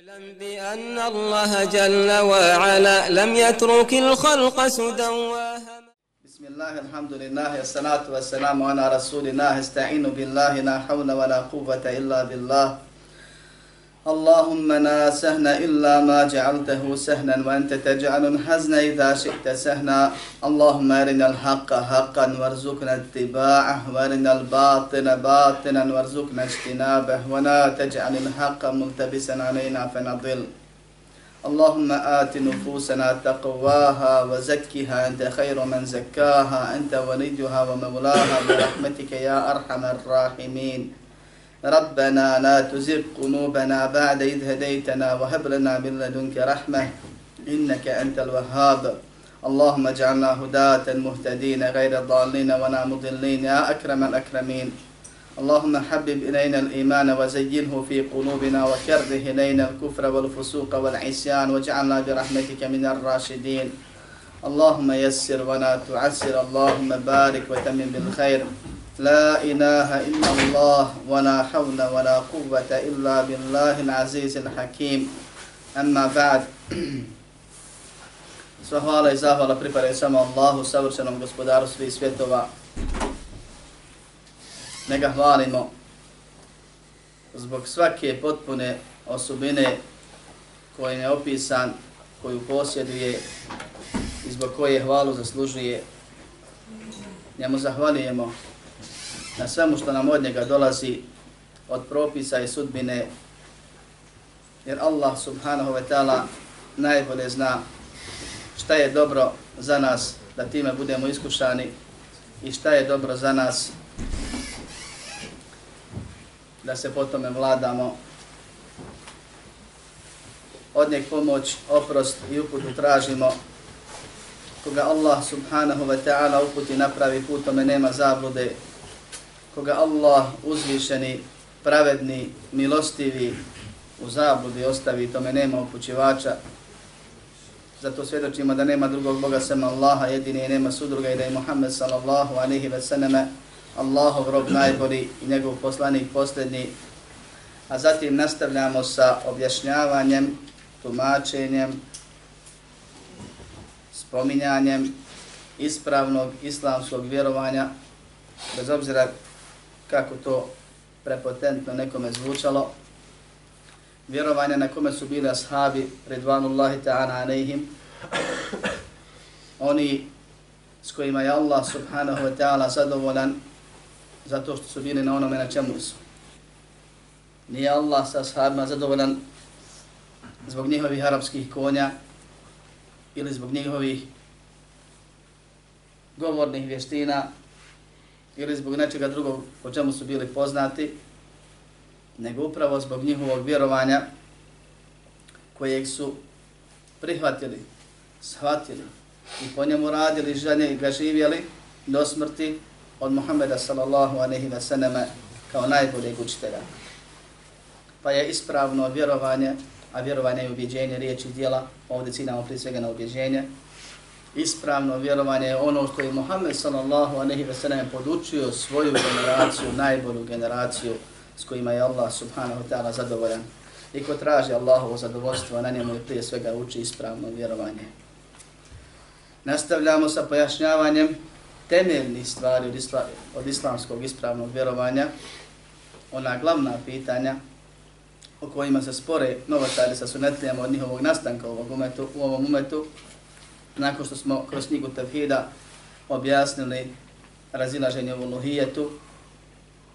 اعلم بأن الله جل وعلا لم يترك الخلق سدى بسم الله الحمد لله الصلاة والسلام على رسول الله استعين بالله لا حول ولا قوة إلا بالله. اللهم لا سهن إلا ما جعلته سهنا وأنت تجعل الحزن إذا شئت سهنا. اللهم أرنا الحق حقا وارزقنا اتباعه وأرنا الباطل باطلا وارزقنا اجتنابه ولا تجعل الحق ملتبسا علينا فنضل. اللهم آت نفوسنا تقواها وزكها. أنت خير من زكاها. أنت وليها ومولاها برحمتك يا أرحم الراحمين. ربنا لا تزغ قلوبنا بعد إذ هديتنا وهب لنا من لدنك رحمة إنك أنت الوهاب. اللهم اجعلنا هداة مهتدين غير ضالين ولا مضلين يا أكرم الأكرمين. اللهم حبب إلينا الإيمان وزينه في قلوبنا وكره إلينا الكفر والفسوق والعصيان واجعلنا برحمتك من الراشدين. اللهم يسر ولا تعسر. اللهم بارك وتمم بالخير. لا إله إلا الله ولا حول ولا قوة إلا بالله العزيز الحكيم أما بعد Sva hvala i zahvala pripadaju samo Allahu, savršenom gospodaru svih svjetova. Nega hvalimo zbog svake potpune osobine koje je opisan, koju posjeduje i zbog koje hvalu zaslužuje. Njemu zahvalijemo na svemu što nam od njega dolazi od propisa i sudbine, jer Allah subhanahu wa ta'ala najbolje zna šta je dobro za nas da time budemo iskušani i šta je dobro za nas da se potome vladamo. Od njeg pomoć, oprost i uputu tražimo. Koga Allah subhanahu wa ta'ala uputi napravi putome nema zablude koga Allah uzvišeni, pravedni, milostivi u zabludi ostavi, tome nema upućivača. Zato svjedočimo da nema drugog Boga sem Allaha, jedini i nema sudruga i da je Muhammed sallallahu alihi wa sallame Allahov rob najbolji i njegov poslanik posljednji. A zatim nastavljamo sa objašnjavanjem, tumačenjem, spominjanjem ispravnog islamskog vjerovanja, bez obzira kako to prepotentno nekome zvučalo, vjerovanje na kome su bili ashabi, redvanullahi ta'ana anehim, oni s kojima je Allah subhanahu wa ta'ala zadovoljan zato što su bili na onome na čemu su. Nije Allah sa ashabima zadovoljan zbog njihovih arapskih konja ili zbog njihovih govornih vještina ili zbog nečega drugog po čemu su bili poznati, nego upravo zbog njihovog vjerovanja kojeg su prihvatili, shvatili i po njemu radili žene i ga živjeli do smrti od Muhammeda sallallahu aleyhi ve sallama kao najboljeg učitelja. Pa je ispravno vjerovanje, a vjerovanje je ubjeđenje riječi i dijela, ovdje ciljamo prije svega na ubjeđenje, ispravno vjerovanje je ono što je Muhammed sallallahu alejhi ve sellem podučio svoju generaciju, najbolju generaciju s kojima je Allah subhanahu wa ta'ala zadovoljan. I ko traži Allahovo zadovoljstvo, na njemu je prije svega uči ispravno vjerovanje. Nastavljamo sa pojašnjavanjem temeljnih stvari od, isla, od islamskog ispravnog vjerovanja, ona glavna pitanja o kojima se spore novotari sa sunetlijama od njihovog nastanka u ovom umetu, u ovom umetu nakon što smo kroz knjigu Tevhida objasnili razilaženje u Luhijetu,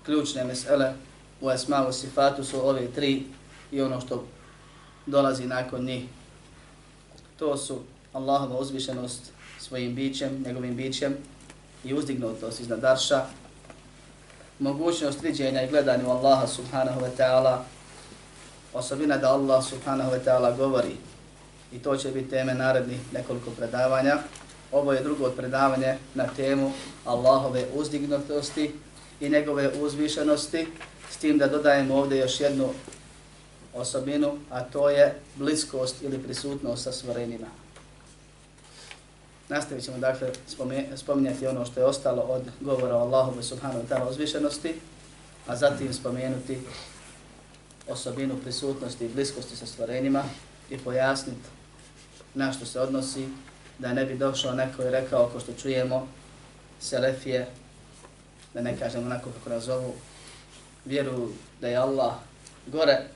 ključne mesele u Esmavu Sifatu su ove tri i ono što dolazi nakon njih. To su Allahova uzvišenost svojim bićem, njegovim bićem i uzdignutost iznad Darša, mogućnost viđenja i gledanja u Allaha subhanahu wa ta'ala, osobina da Allah subhanahu wa ta'ala govori i to će biti teme narednih nekoliko predavanja. Ovo je drugo predavanje na temu Allahove uzdignutosti i njegove uzvišenosti, s tim da dodajemo ovdje još jednu osobinu, a to je bliskost ili prisutnost sa stvorenjima. Nastavit ćemo dakle spominjati ono što je ostalo od govora o Allahove subhanahu wa ta'ala uzvišenosti, a zatim spomenuti osobinu prisutnosti i bliskosti sa stvorenjima i pojasniti na što se odnosi, da ne bi došao neko i rekao, ko što čujemo, Selefije, da ne kažem onako kako razovu, vjeruju da je Allah gore,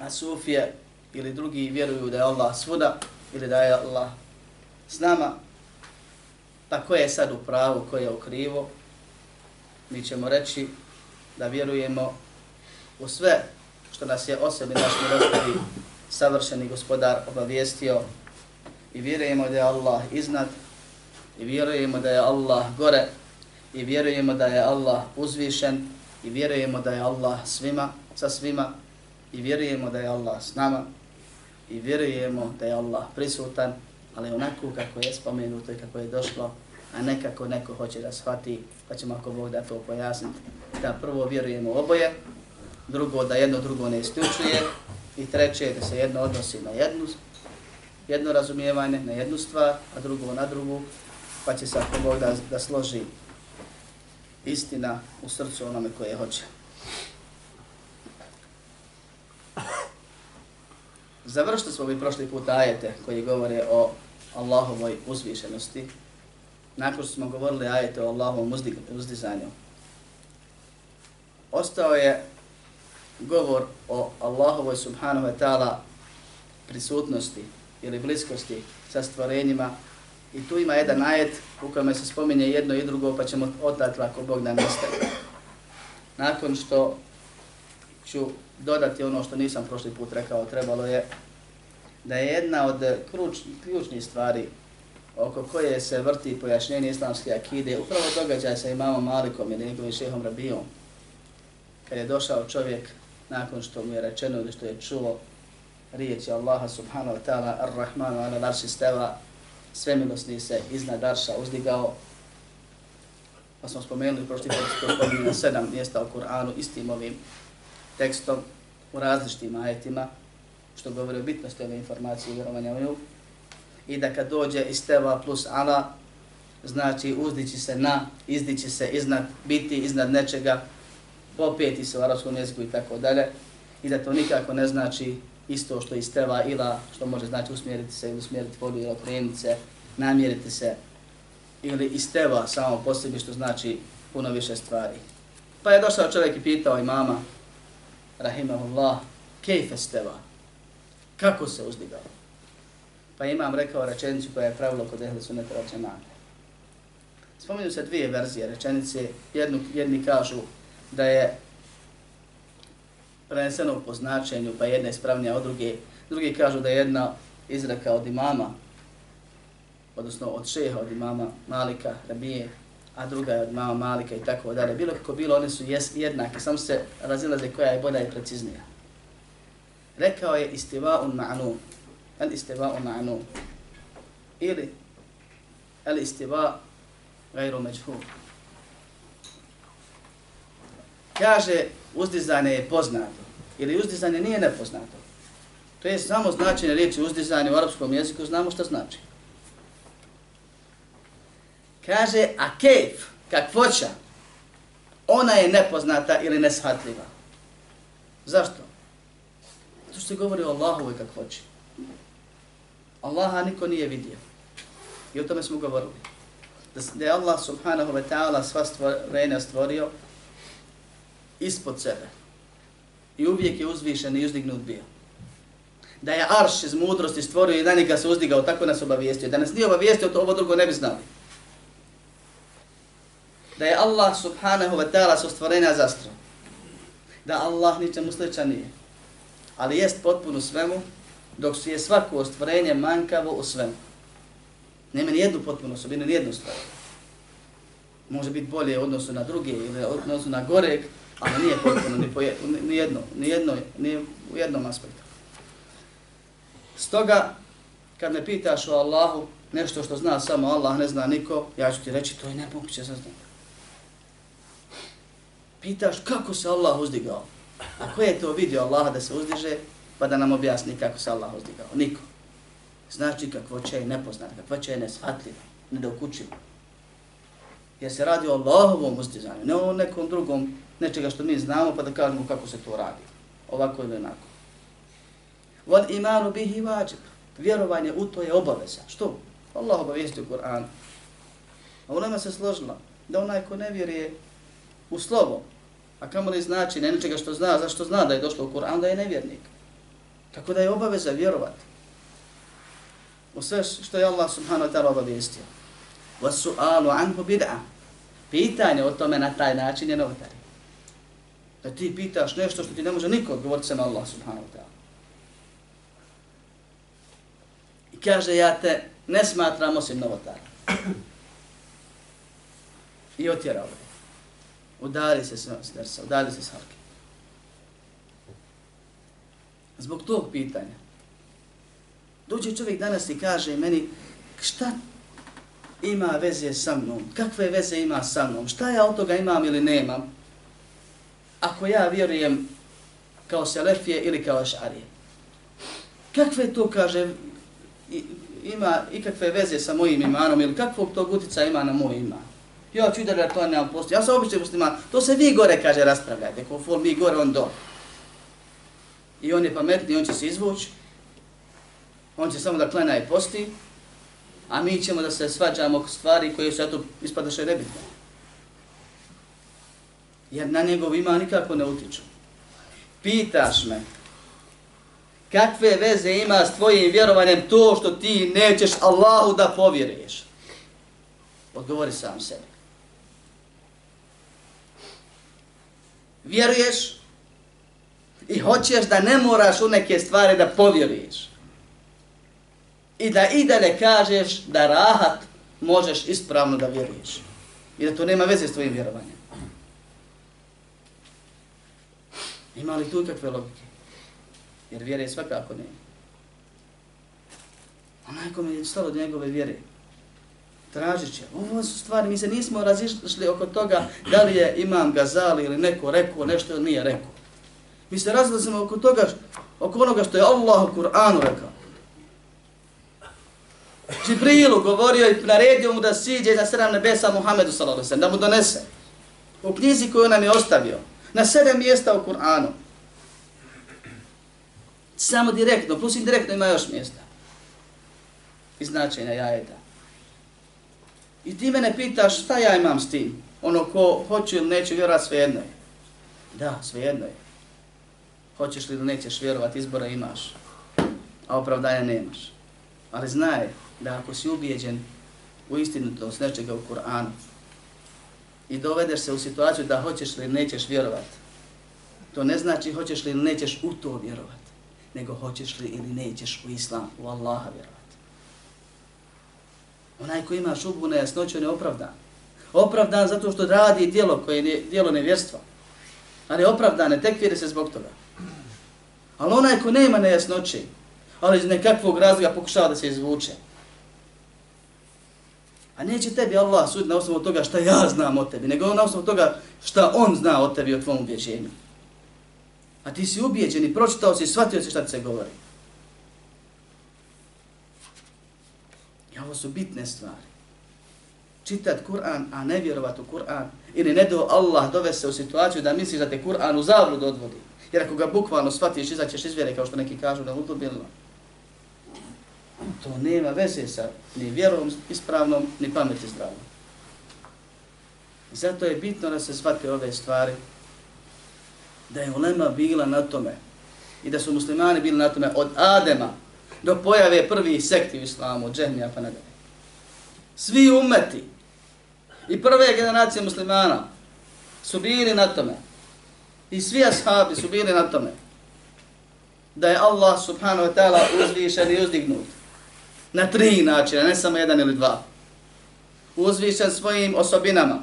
a Sufije ili drugi vjeruju da je Allah svuda ili da je Allah s nama, pa ko je sad u pravu, ko je u krivu, mi ćemo reći da vjerujemo u sve što nas je osobi naš milostivi savršeni gospodar obavijestio. I vjerujemo da je Allah iznad i vjerujemo da je Allah gore i vjerujemo da je Allah uzvišen i vjerujemo da je Allah svima, sa svima i vjerujemo da je Allah s nama i vjerujemo da je Allah prisutan, ali onako kako je spomenuto i kako je došlo, a nekako neko hoće da shvati, pa ćemo ako Bog da to pojasniti, da prvo vjerujemo oboje, drugo da jedno drugo ne isključuje i treće da se jedno odnosi na jednu, jedno razumijevanje, na jednu stvar, a drugo na drugu, pa će se ako Bog da, da složi istina u srcu onome koje hoće. Završili smo mi prošli put ajete koji govore o Allahovoj uzvišenosti. Nakon što smo govorili ajete o Allahovom uzdizanju, ostao je govor o Allahovoj subhanahu wa ta'ala prisutnosti ili bliskosti sa stvorenjima i tu ima jedan ajet u kojem se spominje jedno i drugo pa ćemo odatle ako Bog nam nastavi. Nakon što ću dodati ono što nisam prošli put rekao, trebalo je da je jedna od kruč, ključnih stvari oko koje se vrti pojašnjenje islamske akide, upravo događaj sa imamom Malikom ili njegovim šehom Rabijom, kad je došao čovjek nakon što mu je rečeno ili što je čuo riječi Allaha subhanahu wa ta'ala ar-Rahmanu ala darši steva svemilosni se iznad darša uzdigao pa smo spomenuli prošli put što na sedam mjesta u Kur'anu istim ovim tekstom u različitim ajetima što govori o bitnosti ove informacije i vjerovanja u nju. I da kad dođe isteva plus ala znači uzdići se na, izdići se iznad, biti iznad nečega popeti se u arabskom jeziku i tako dalje, i da to nikako ne znači isto što iz teva ila, što može znači usmjeriti se ili usmjeriti vodu ili okrenuti se, namjeriti se, ili iz teva samo po sebi što znači puno više stvari. Pa je došao čovjek i pitao imama, rahimahullah, kejfe steva, kako se uzdigao? Pa imam rekao rečenicu koja je pravilo kod ehli suneta račenaka. Spominju se dvije verzije rečenice, jednu, jedni kažu da je preneseno po značenju, pa jedna ispravnija od druge. Drugi kažu da je jedna izreka od imama, odnosno od šeha od imama Malika, Rabije, a druga je od imama Malika i tako dalje. Bilo kako bilo, one su jednake, samo se razilaze koja je bolja i preciznija. Rekao je istiva un ma'nu, el istiva un ma'nu, ili el istiva gajru međhur kaže uzdizanje je poznato ili uzdizanje nije nepoznato. To je samo značenje riječi uzdizanje u arapskom jeziku, znamo što znači. Kaže, a kejf, kakvoća, ona je nepoznata ili neshatljiva. Zašto? Zato što se govori o Allahovoj kakvoći. Allaha niko nije vidio. I o tome smo govorili. Da je Allah subhanahu wa ta'ala sva stvorenja stvorio, ispod sebe. I uvijek je uzvišen i uzdignut bio. Da je Arš iz mudrosti stvorio i na njega se uzdigao, tako nas obavijestio. Da nas nije obavijestio, to ovo drugo ne bi znali. Da je Allah subhanahu wa ta'ala sa stvorenja zastro. Da Allah ničemu sličan nije. Ali jest potpuno svemu, dok su je svako ostvorenje mankavo u svemu. Nema ni jednu potpunu osobinu, ni jednu stvar. Može biti bolje u odnosu na druge ili u odnosu na goreg, ali nije potpuno ni, po ni, jedno, ni, jedno, ni u jednom aspektu. Stoga, kad me pitaš o Allahu, nešto što zna samo Allah, ne zna niko, ja ću ti reći, to je nemoguće saznati. Pitaš kako se Allah uzdigao? A ko je to vidio Allaha da se uzdiže, pa da nam objasni kako se Allah uzdigao? Niko. Znači kakvo će je nepoznat, kakvo će je nesvatljivo, nedokučivo. Jer se radi o Allahovom uzdizanju, ne o nekom drugom nečega što mi znamo, pa da kažemo kako se to radi. Ovako ili onako. Vod imanu bih i vađib. Vjerovanje u to je obaveza. Što? Allah obavijesti u Koranu. A u se složila da onaj ko ne vjeruje u slovo, a kamo li znači ne nečega što zna, zašto zna da je došlo u Koran, da je nevjernik. Tako da je obaveza vjerovati. U sve što je Allah subhanahu wa ta'ala obavijestio. Vasu'alu anhu bid'a. Pitanje o tome na taj način je novotar. Da ti pitaš nešto što ti ne može niko odgovoriti sam Allah subhanahu wa ta'ala. I kaže, ja te ne smatram osim novotara. I otjerao je. Udali se s dersa, udali se s halke. Zbog tog pitanja. Dođe čovjek danas i kaže meni, šta ima veze sa mnom? Kakve veze ima sa mnom? Šta ja od toga imam ili nemam? Ako ja vjerujem kao Selefije ili kao Ašarije. Kakve to, kaže, ima ikakve veze sa mojim imanom ili kakvog tog utica ima na moj iman? Ja ću da to nemam postoji. Ja sam običan musliman. To se vi gore, kaže, raspravljajte. Ko fol mi gore, on do. I on je pametni, on će se izvući. On će samo da klena i posti. A mi ćemo da se svađamo stvari koje su eto ispadaše nebitne. Jer na njegov ima nikako ne utiču. Pitaš me, kakve veze ima s tvojim vjerovanjem to što ti nećeš Allahu da povjeruješ? Odgovori sam sebi. vjeruješ i hoćeš da ne moraš u neke stvari da povjeruješ. I da i da ne kažeš da rahat možeš ispravno da vjeruješ. I da to nema veze s tvojim vjerovanjem. Ima li tu kakve logike? Jer vjere je svakako ne. Onaj kome je stalo do njegove vjere, tražit će. Ovo su stvari, mi se nismo razišli oko toga da li je imam Gazali ili neko rekao nešto ili nije rekao. Mi se razlazimo oko toga, oko onoga što je Allah u Kur'anu rekao. Džibrilu govorio i naredio mu da siđe na sedam nebesa Muhammedu sallallahu da mu donese. U knjizi koju nam je ostavio. Na sedam mjesta u Kur'anu. Samo direktno, plus indirektno ima još mjesta. I značenja jajeta. I ti mene pitaš šta ja imam s tim? Ono ko hoće ili neće vjerovat svejedno je. Da, svejedno je. Hoćeš li ili nećeš vjerovat, izbora imaš. A opravdanja nemaš. Ali znaj da ako si ubijeđen u istinu to nečega u Kur'anu i dovedeš se u situaciju da hoćeš li nećeš vjerovat, to ne znači hoćeš li ili nećeš u to vjerovat, nego hoćeš li ili nećeš u Islam, u Allaha vjerovat. Onaj ko ima šubu na jasnoću ne opravdan. Opravdan zato što radi dijelo koje je dijelo nevjerstva. Ali opravdan ne tekvire se zbog toga. Ali onaj ko nema nejasnoće, ali iz nekakvog razloga pokušava da se izvuče. A neće tebi Allah sud na osnovu toga šta ja znam o tebi, nego na osnovu toga šta on zna o tebi, o tvom ubjeđenju. A ti si ubijeđen i pročitao si shvatio si šta ti se govori. I ovo su bitne stvari. Čitat Kur'an, a ne vjerovat u Kur'an, ili ne do Allah dove se u situaciju da misliš da te Kur'an u zavrud odvodi. Jer ako ga bukvalno shvatiš, izaćeš iz vjere, kao što neki kažu da utobilno. To nema veze sa ni vjerom ispravnom, ni pameti zdravom. Zato je bitno da se shvate ove stvari, da je ulema bila na tome i da su muslimani bili na tome od Adema do pojave prvi sekti u islamu, od džehmija pa nadalje. Svi umeti i prve generacije muslimana su bili na tome i svi ashabi su bili na tome da je Allah subhanahu wa ta'ala uzvišen i uzdignut na tri načina, ne samo jedan ili dva. Uzvišen svojim osobinama,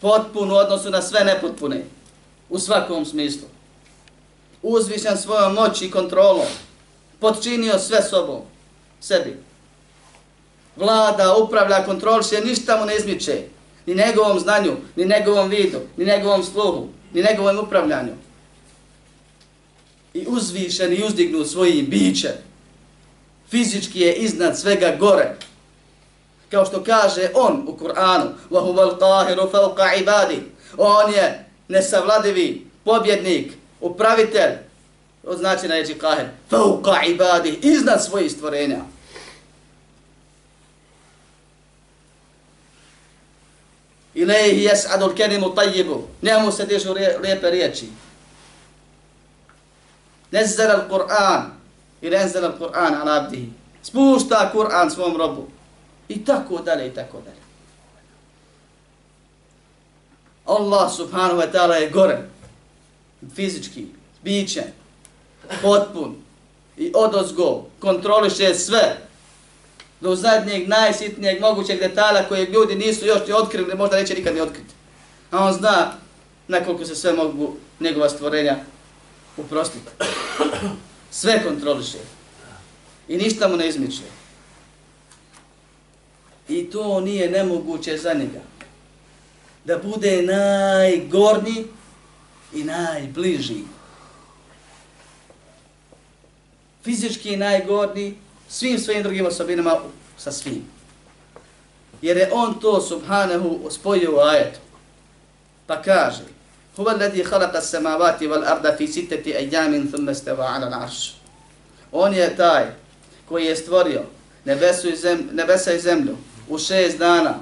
potpun u odnosu na sve nepotpune, u svakom smislu. Uzvišen svojom moći i kontrolom, podčinio sve sobom, sebi. Vlada, upravlja, kontrolše, ništa mu ne izmiče, ni njegovom znanju, ni njegovom vidu, ni njegovom sluhu, ni njegovom upravljanju. I uzvišen i uzdignu svojim bićem Fizički je iznad svega gore. Kao što kaže on u Kur'anu, وَهُوَ الْقَاهِرُ فَوْقَ عِبَادِ On je nesavladivi pobjednik, upravitelj, to znači na jeđi kaher, fauqa ibadi, iznad svojih stvorenja. Ilaihi jes'adul kerimu tajjibu, njemu se dižu lijepe riječi. Nezzara al-Qur'an, ili Kur'an al ala abdihi. Spušta Kur'an svom robu. I tako dalje, i tako dalje. Allah subhanahu wa ta'ala je gore, fizički, biće, potpun i odozgo, kontroliše sve, do zadnjeg, najsitnijeg mogućeg detalja koje ljudi nisu još ni otkrili, možda neće nikad ni otkriti. A on zna nekoliko se sve mogu njegova stvorenja uprostiti. Sve kontroliše. I ništa mu ne izmiče. I to nije nemoguće za njega. Da bude najgorni i najbliži. Fizički najgorni, svim svojim drugim osobinama sa svim. Jer je on to subhanahu spojio u ajetu. Pa kaže, هو الذي خلق السماوات والأرض في ستة أيام ثم استوى على العرش. On je taj koji je stvorio nebesu i zem, nebesa i zemlju u šest dana.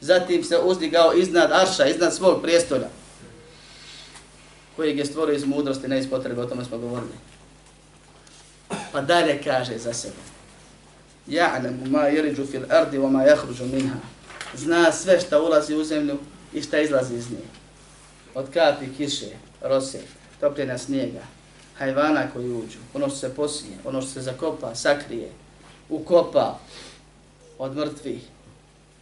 Zatim se uzdigao iznad arša, iznad svog prijestolja. Koji je stvorio iz mudrosti, ne iz potrebe, o tome smo govorili. Pa dalje kaže za sebe. Ja'lamu ma yaliju fil ardi wa ma yakhruju minha. Zna sve šta ulazi u zemlju i šta izlazi iz nje. Od kapi kiše, rose, topljena snijega, hajvana koji uđu, ono što se posije, ono što se zakopa, sakrije, ukopa od mrtvih.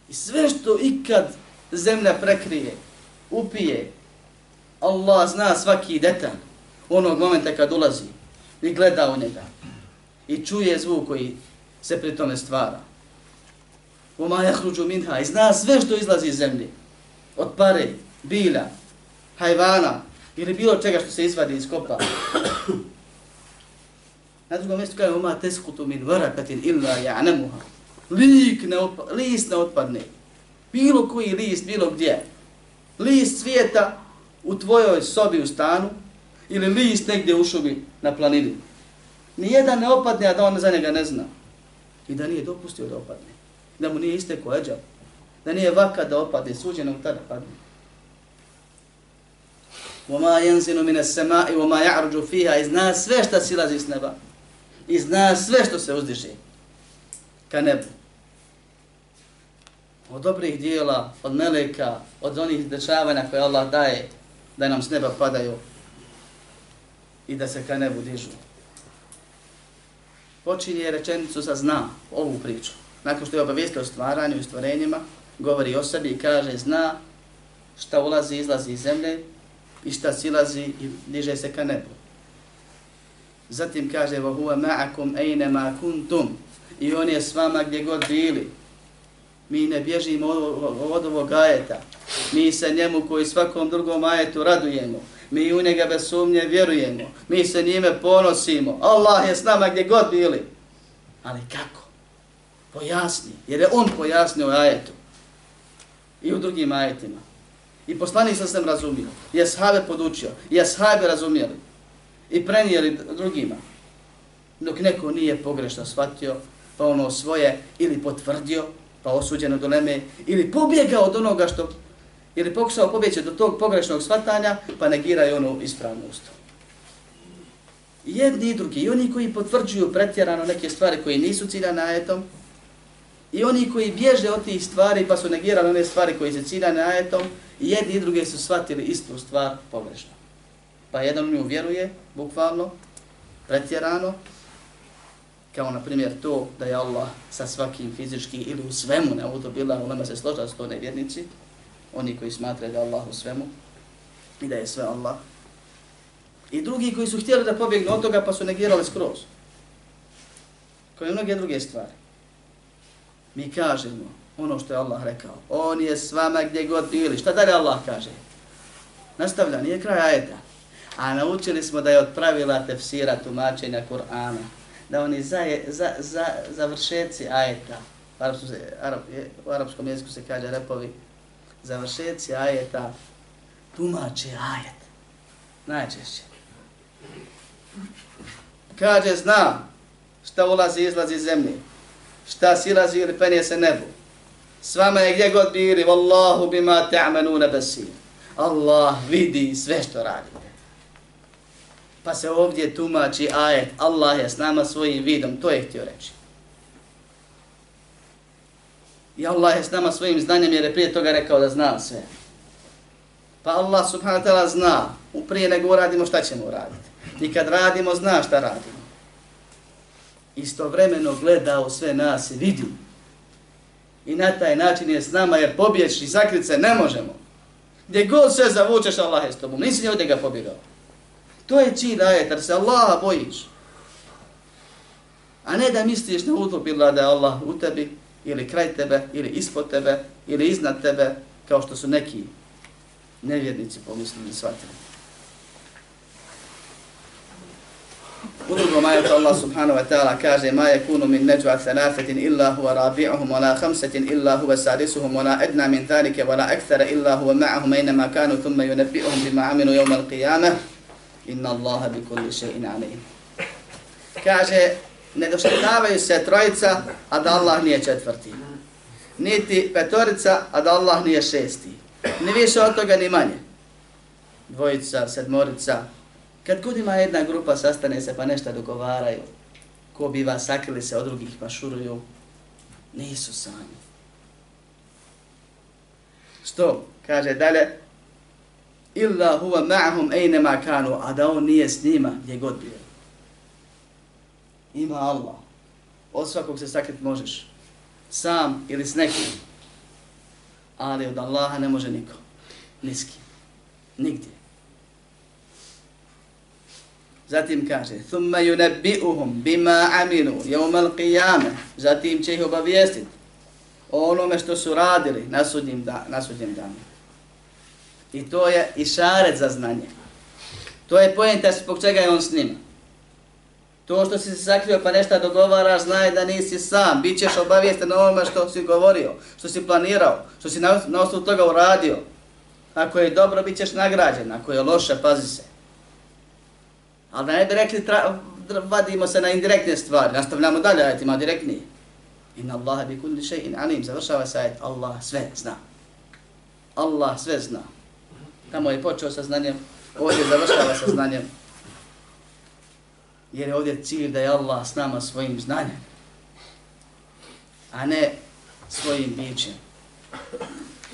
I sve što ikad zemlja prekrije, upije, Allah zna svaki detalj onog momenta kad ulazi i gleda u njega i čuje zvuk koji se pri tome stvara. Uma jahruđu minha i zna sve što izlazi iz zemlje. Od pare, bila, hajvana ili bilo čega što se izvadi iz kopa. Na drugom mjestu kaže uma teskutu min varakatin illa ja'namuha. Lik ne opa, list ne otpadne. Bilo koji list, bilo gdje. List svijeta u tvojoj sobi u stanu ili list negdje u šumi na planini. Nijedan ne opadne, a da on za njega ne zna. I da nije dopustio da opadne. Da mu nije isteko eđa. Da nije vaka da opadne, suđenom tada padne. وَمَا يَنْزِنُ مِنَ السَّمَاءِ وَمَا يَعْرُجُ فِيهَا I zna sve što silazi s neba. I zna sve što se uzdiže ka nebu. Od dobrih dijela, od meleka, od onih dešavanja koje Allah daje, da nam s neba padaju i da se ka nebu dižu počinje rečenicu sa zna ovu priču. Nakon što je obavijestio o stvaranju i stvorenjima, govori o sebi i kaže zna šta ulazi i izlazi iz zemlje i šta silazi i diže se ka nebu. Zatim kaže وَهُوَ مَعَكُمْ أَيْنَمَا كُنْتُمْ I on je s vama gdje god bili. Mi ne bježimo od ovog ajeta. Mi se njemu koji svakom drugom ajetu radujemo. Mi u njega bez sumnje vjerujemo. Mi se njime ponosimo. Allah je s nama gdje god bili. Ali kako? Pojasni. Jer je on pojasnio ajetu. I u drugim ajetima. I poslanik sa sam razumio. I ashabe podučio. I ashabe razumijeli. I prenijeli drugima. Dok neko nije pogrešno shvatio, pa ono svoje ili potvrdio, pa osuđeno do neme, ili pobjegao od onoga što ili pokušao pobjeći do tog pogrešnog shvatanja, pa negiraju ispravno usto. Jedni i drugi, i oni koji potvrđuju pretjerano neke stvari koje nisu ciljane ajetom, i oni koji bježe od tih stvari pa su negirali one stvari koje se ciljane ajetom, i jedni i drugi su shvatili istu stvar pogrešno. Pa jedan u nju vjeruje, bukvalno, pretjerano, kao na primjer to da je Allah sa svakim fizički ili u svemu ne udobila, u nama se složa s to nevjernici, oni koji smatraju da je Allah u svemu i da je sve Allah. I drugi koji su htjeli da pobjegnu od toga pa su negirali skroz. Kao i mnoge druge stvari. Mi kažemo ono što je Allah rekao. On je s vama gdje god bili. Šta dalje Allah kaže? Nastavlja, nije kraj ajeta. A naučili smo da je od pravila tefsira tumačenja Kur'ana. Da oni za, za, za, završeci ajeta, u arapskom, u arapskom jeziku se kaže repovi, završeci ajeta tumače ajet. Najčešće. Kaže, zna šta ulazi i izlazi iz zemlje, šta silazi ili penje se nebu. S vama je gdje god bili, Wallahu bima ta'manuna basir. Allah vidi sve što radite. Pa se ovdje tumači ajet, Allah je s nama svojim vidom, to je htio reći. I Allah je s nama svojim znanjem jer je prije toga rekao da zna sve. Pa Allah subhanahu wa ta'ala zna, prije nego uradimo šta ćemo uraditi. I kad radimo, zna šta radimo. Istovremeno gleda u sve nas i vidi. I na taj način je s nama jer pobjeći i sakrit se ne možemo. Gdje god sve zavučeš, Allah je s tobom. Nisi od ga pobjegao. To je čin ajet, jer se Allaha bojiš. A ne da misliš na utopila da je Allah u tebi, ili kraj tebe, ili ispod tebe, ili iznad tebe, kao što su neki nevjernici pomislili i shvatili. U drugom ajetu Allah subhanahu wa ta'ala kaže ma yakunu min najwa thalathatin illa huwa rabi'uhum wa la khamsatin illa huwa sadisuhum wa la adna min dhalika wa la akthara illa huwa ma'ahum aynama kanu thumma yunabbi'uhum bima 'amilu yawm al-qiyamah inna Allaha bi kulli shay'in 'alim. Kaže ne doštetavaju se trojica, a da Allah nije četvrti. Niti petorica, a da Allah nije šesti. Ni više od toga, ni manje. Dvojica, sedmorica. Kad god ima jedna grupa, sastane se pa nešto dogovaraju. Ko bi vas sakrili se od drugih pa šuruju, Nisu sami. Što? Kaže dalje. Illa huwa ma'hum aynama kanu, a da on nije s njima gdje god bio ima Allah. Od svakog se sakrit možeš. Sam ili s nekim. Ali od Allaha ne može niko. Niski. Nigdje. Zatim kaže, thumma yunabbi'uhum bima aminu yawm al-qiyamah. Zatim će ih obavijestiti o onome što su radili na sudnjem, da, na sudnjem danu. I to je išaret za znanje. To je pojenta zbog čega je on s njima. To što si se sakrio pa nešto dogovaraš, znaj da nisi sam. Bićeš obavijesten na onome što si govorio, što si planirao, što si na, na osnovu toga uradio. Ako je dobro, bit ćeš nagrađen. Ako je loše, pazi se. Ali da ne bi rekli, tra, vadimo se na indirektne stvari. Nastavljamo dalje, ajte direktnije. Inna Allaha bi kulli shay'in alim. Završava se ajet, Allah sve zna. Allah sve zna. Tamo je počeo sa znanjem, ovdje završava sa znanjem jer je ovdje cilj da je Allah s nama svojim znanjem, a ne svojim bićem.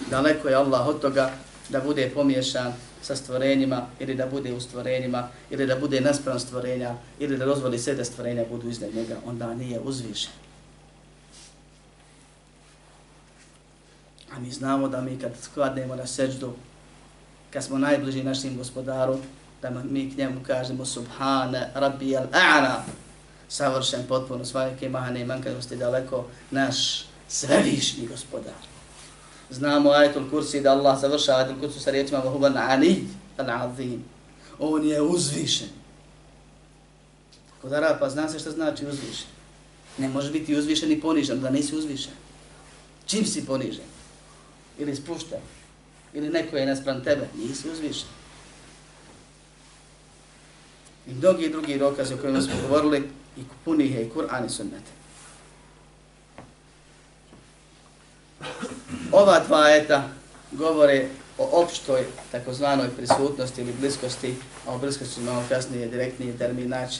Daleko je Allah od toga da bude pomiješan sa stvorenjima ili da bude u stvorenjima ili da bude naspram stvorenja ili da dozvoli sve da stvorenja budu iznad njega, onda nije uzvišen. A mi znamo da mi kad skladnemo na seđdu, kad smo najbliži našim gospodaru, da mi k njemu kažemo subhane rabbi al-a'la, savršen potpuno svake mahane i manjkavosti daleko, naš svevišnji gospodar. Znamo ajetul kursi da Allah završa ajetul kursi sa riječima vahuban ali al-azim. On je uzvišen. Kod Arapa zna se što znači uzvišen. Ne može biti uzvišen i ponižen, da nisi uzvišen. Čim si ponižen? Ili spušten? Ili neko je naspram tebe? Nisi uzvišen i mnogi drugi dokaze o kojima smo govorili i punih je i Kur'an i sunnete. Ova dva eta govore o opštoj takozvanoj prisutnosti ili bliskosti, a o bliskosti malo kasnije direktniji termin naći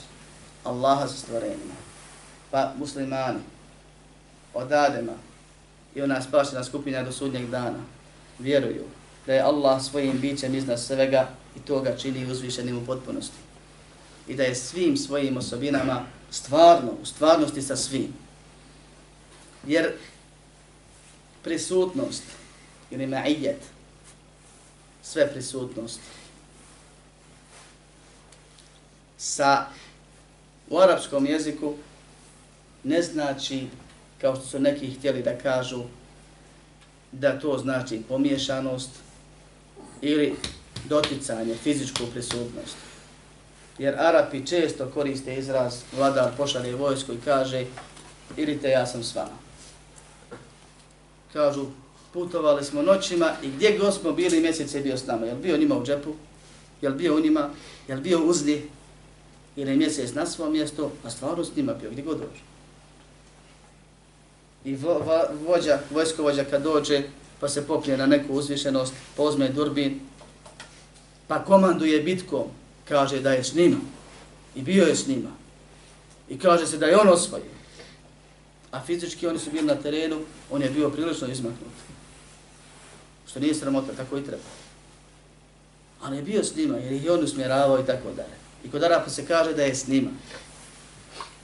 Allaha sa stvorenima. Pa muslimani od Adema i ona spašena skupina do sudnjeg dana vjeruju da je Allah svojim bićem iznad svega i toga čini uzvišenim u potpunosti i da je svim svojim osobinama stvarno, u stvarnosti sa svim. Jer prisutnost ili ma'ijet, sve prisutnost, sa u arapskom jeziku ne znači, kao što su neki htjeli da kažu, da to znači pomiješanost ili doticanje, fizičku prisutnost. Jer Arapi često koriste izraz vladar pošalje vojsku i kaže idite ja sam s vama. Kažu putovali smo noćima i gdje god smo bili mjesec je bio s nama. Jel bio njima u džepu? Jel bio u njima, jel bio uzdi, ili je mjesec na svom mjestu, a stvarno s njima bio, gdje god dođe. I vo, vo, vođa, vojskovođa kad dođe, pa se popije na neku uzvišenost, pa pozme durbin, pa komanduje bitkom, kaže da je s njima. I bio je s njima. I kaže se da je on osvojio. A fizički oni su bili na terenu, on je bio prilično izmaknut. Što nije sramota, tako i treba. Ali je bio s njima, jer ih je on usmjeravao i tako dalje. I kod Arapa se kaže da je s njima.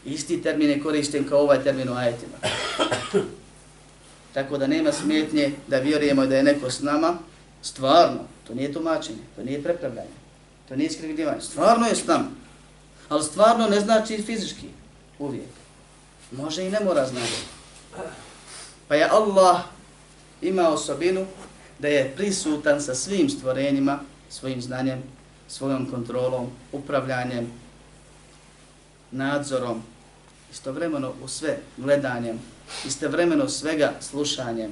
Isti termin je korišten kao ovaj termin u ajetima. Tako da nema smetnje da vjerujemo da je neko s nama, stvarno, to nije tumačenje, to nije prepravljanje, to nije iskrivljivanje, stvarno je s nama. Ali stvarno ne znači fizički, uvijek. Može i ne mora znati. Pa je Allah ima osobinu da je prisutan sa svim stvorenjima, svojim znanjem, svojom kontrolom, upravljanjem, nadzorom, istovremeno u sve gledanjem, istovremeno svega slušanjem.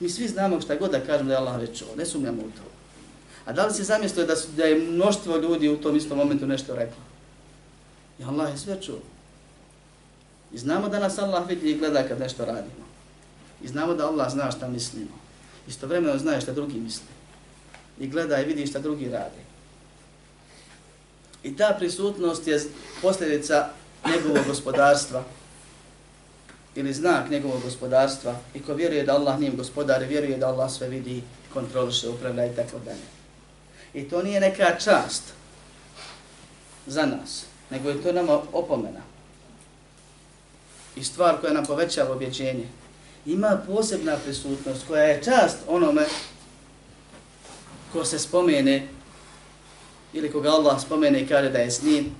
Mi svi znamo šta god da kažemo da je Allah već čuo, ne sumnjamo u to. A da li se zamislio da, su, da je mnoštvo ljudi u tom istom momentu nešto reklo? I Allah je sve čuo. I znamo da nas Allah vidi i gleda kad nešto radimo. I znamo da Allah zna šta mislimo. Istovremeno zna šta drugi misle. I gleda i vidi šta drugi radi. I ta prisutnost je posljedica njegovog gospodarstva ili znak njegovog gospodarstva i ko vjeruje da Allah njim gospodar i vjeruje da Allah sve vidi, kontroliše, upravlja i tako dalje. I to nije neka čast za nas, nego je to nama opomena i stvar koja nam povećava objeđenje. Ima posebna prisutnost koja je čast onome ko se spomene ili koga Allah spomene i kaže da je s njim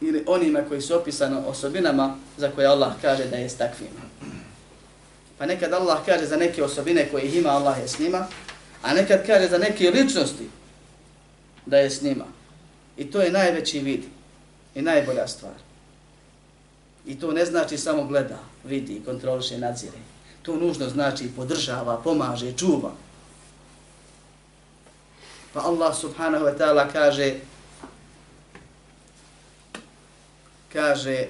ili onima koji su opisano osobinama za koje Allah kaže da je s takvima. Pa nekad Allah kaže za neke osobine koje ima Allah je s njima, a nekad kaže za neke ličnosti da je s njima. I to je najveći vid i najbolja stvar. I to ne znači samo gleda, vidi, kontroliše, nadzire. To nužno znači podržava, pomaže, čuva. Pa Allah subhanahu wa ta'ala kaže kaže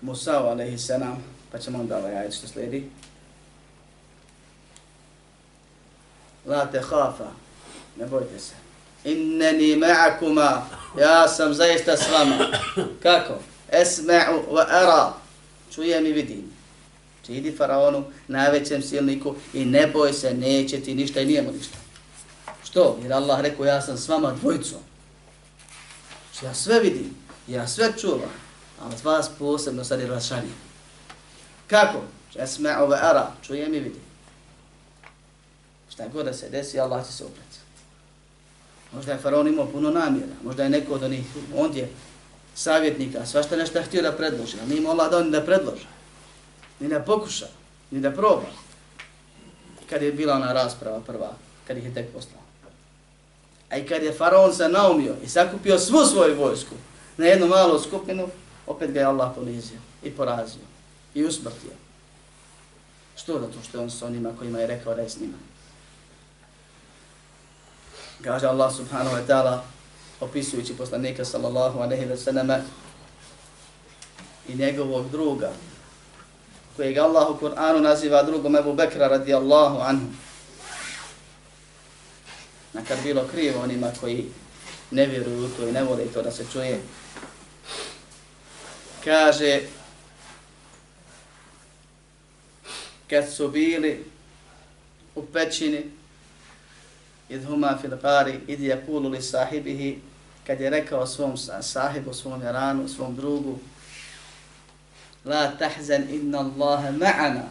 Musa alaihi salam, pa ćemo onda ovaj ajed što slijedi. La te hafa, ne bojte se. Inneni ma'akuma, ja sam zaista s vama. Kako? Esma'u wa ara, čujem i vidim. Či idi faraonu, najvećem silniku i ne boj se, neće ti ništa i nijemo ništa. Što? Jer Allah rekao, ja sam s vama dvojicom. Ja sve vidim. Ja sve čuvam, ali vas posebno sad je rašanje. Kako? Esma'u wa ara, čujem i vidim. Šta god da se desi, Allah će se upret. Možda je faraon imao puno namjera, možda je neko od onih ondje savjetnika, svašta nešto htio da predloži, ali nije Allah da on da predloži, ni da pokuša, ni da proba. Kad je bila ona rasprava prva, kad ih je tek poslao. A i kad je faraon se naumio i sakupio svu svoju vojsku, na jednu malu skupinu, opet ga je Allah ponizio i porazio i usmrtio. Što da to što je on s onima kojima je rekao da je s njima? Kaže Allah subhanahu wa ta'ala, opisujući poslanika sallallahu alaihi wa sallam i njegovog druga, kojeg Allah u Kur'anu naziva drugom Ebu Bekra radijallahu anhu. Nakar bilo krivo onima koji ne vjeruju u to i ne vole to da se čuje. Kaže, kad su bili u pećini, idhuma fil pari, id je li sahibihi, kad je rekao svom sahibu, svom jaranu, svom drugu, La tahzan inna Allahe ma'ana,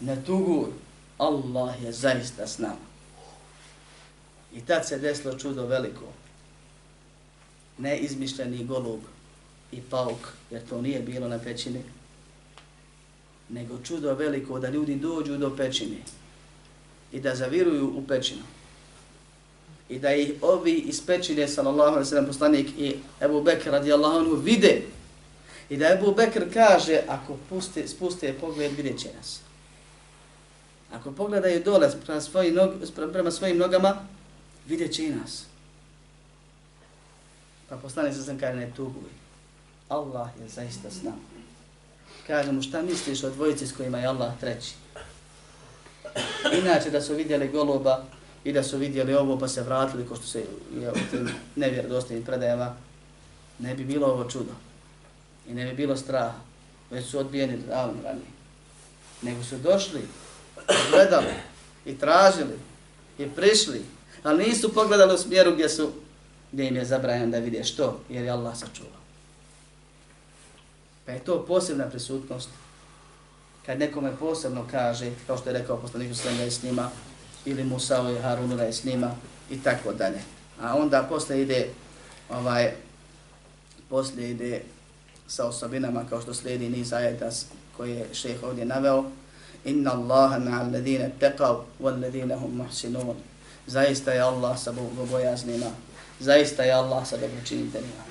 ne tuguj, Allah je zaista s nama. I tad se desilo čudo veliko Neizmišljeni golub i pauk, jer to nije bilo na pećini, nego čudo veliko da ljudi dođu do pećine i da zaviruju u pećinu. I da ih ovi iz pećine, sallallahu alaihi sallam, poslanik i Ebu Bekr radijallahu anhu vide. I da Ebu Bekr kaže, ako puste, spuste pogled, vidjet će nas. Ako pogledaju dole prema svojim, nog, prema svojim nogama, vidjet će i nas. Pa poslanik sa sam kaže ne tuguj. Allah je zaista s nama. Kaže mu šta misliš o dvojici s kojima je Allah treći? Inače da su vidjeli goluba i da su vidjeli ovo pa se vratili ko što se je u tim nevjerodostojnim predajama, ne bi bilo ovo čudo. I ne bi bilo straha. Već su odbijeni davno ranije. Nego su došli, gledali i tražili i prišli, ali nisu pogledali u smjeru gdje su gdje im je zabranjeno da vide što, jer je Allah sačuvao. Pa je to posebna prisutnost. Kad nekome posebno kaže, kao što je rekao poslanik Uslam da je s njima, ili Musa i Harunu da snima i tako dalje. A onda posle ide, ovaj, posle ide sa osobinama kao što slijedi niz ajeta koje je šeheh ovdje naveo. Inna Allaha ma'al ladina taqav wal ladina hum muhsinun. Zaista je Allah sa bogobojaznima. Zaista je Allah sa dobročiniteljima.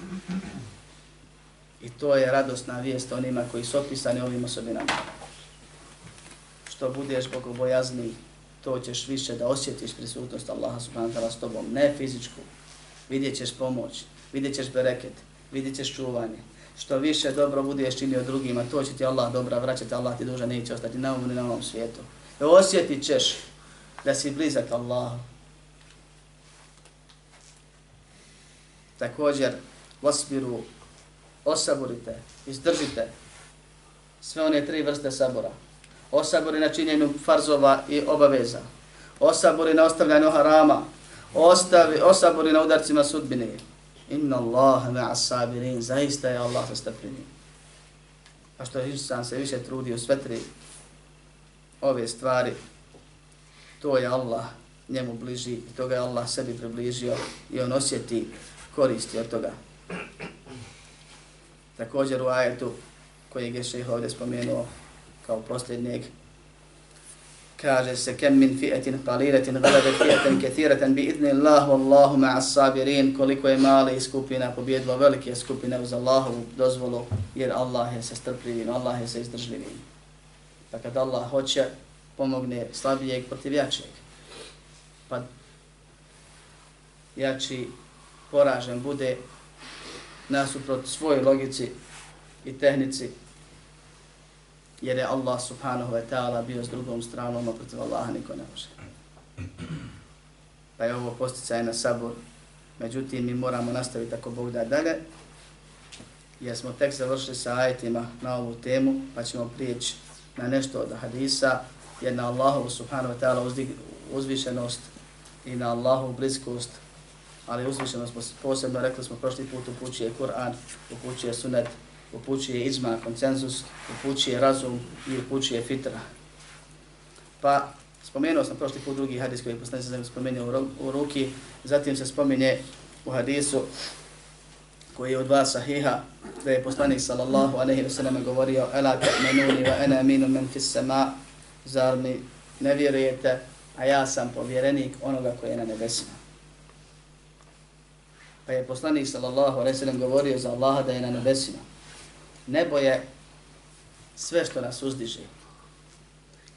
I to je radosna vijest onima koji su opisani ovim osobinama. Što budeš bogobojazniji, to ćeš više da osjetiš prisutnost Allaha subhanahu wa ta'ala s tobom. Ne fizičku. Vidjet ćeš pomoć, vidjet ćeš bereket, vidjet ćeš čuvanje. Što više dobro budeš činio drugima, to će ti Allah dobra vraćati, Allah ti duža neće ostati na ovom ni na ovom svijetu. I osjetit ćeš da si blizak Allahu. Također, vasbiru osaburite, izdržite sve one tri vrste sabora. Osabori na činjenju farzova i obaveza. Osabori na ostavljanju harama. Ostavi, osabori na udarcima sudbine. Inna Allah ma'a sabirin. Zaista je Allah sa strpljenim. A što je se više trudio sve tri ove stvari, to je Allah njemu bliži i toga je Allah sebi približio i on osjeti koristi od toga. Također u ajetu koji je šeha ovdje spomenuo kao posljednjeg, kaže se kem min fi'atin qalilatin galabat fi'atan kathiratan bi idni Allah wallahu ma'as sabirin. Koliko je male skupina pobjedilo velike skupine uz Allahovu dozvolu jer Allah je se strpljivim, Allah je se izdržljivim. Pa kad Allah hoće pomogne slabijeg protiv jačeg, pa jači poražen bude nasuprot svojoj logici i tehnici, jer je Allah subhanahu wa ta'ala bio s drugom stranom, a protiv Allaha niko ne može. Pa je ovo posticaj na sabor. Međutim, mi moramo nastaviti ako Bog da dalje, jer smo tek završili sa ajetima na ovu temu, pa ćemo prijeći na nešto od hadisa, jer na Allahu subhanahu wa ta'ala uzvišenost i na Allahu bliskost ali uzvišenost posebno, rekli smo prošli put, upućuje Kur'an, upućuje sunet, upućuje izma, koncenzus, upućuje razum i upućuje fitra. Pa spomenuo sam prošli put drugi hadis koji je poslanik se spomenuo u ruki, zatim se spominje u hadisu koji je od dva sahiha, da je poslanik sallallahu alaihi wa sallam govorio Ela ta'menuni wa ena aminu men fis sama, zar mi ne vjerujete, a ja sam povjerenik onoga koji je na nebesima. Pa je poslanik sallallahu alejhi ve sellem govorio za Allaha da je na nebesima. Nebo je sve što nas uzdiže.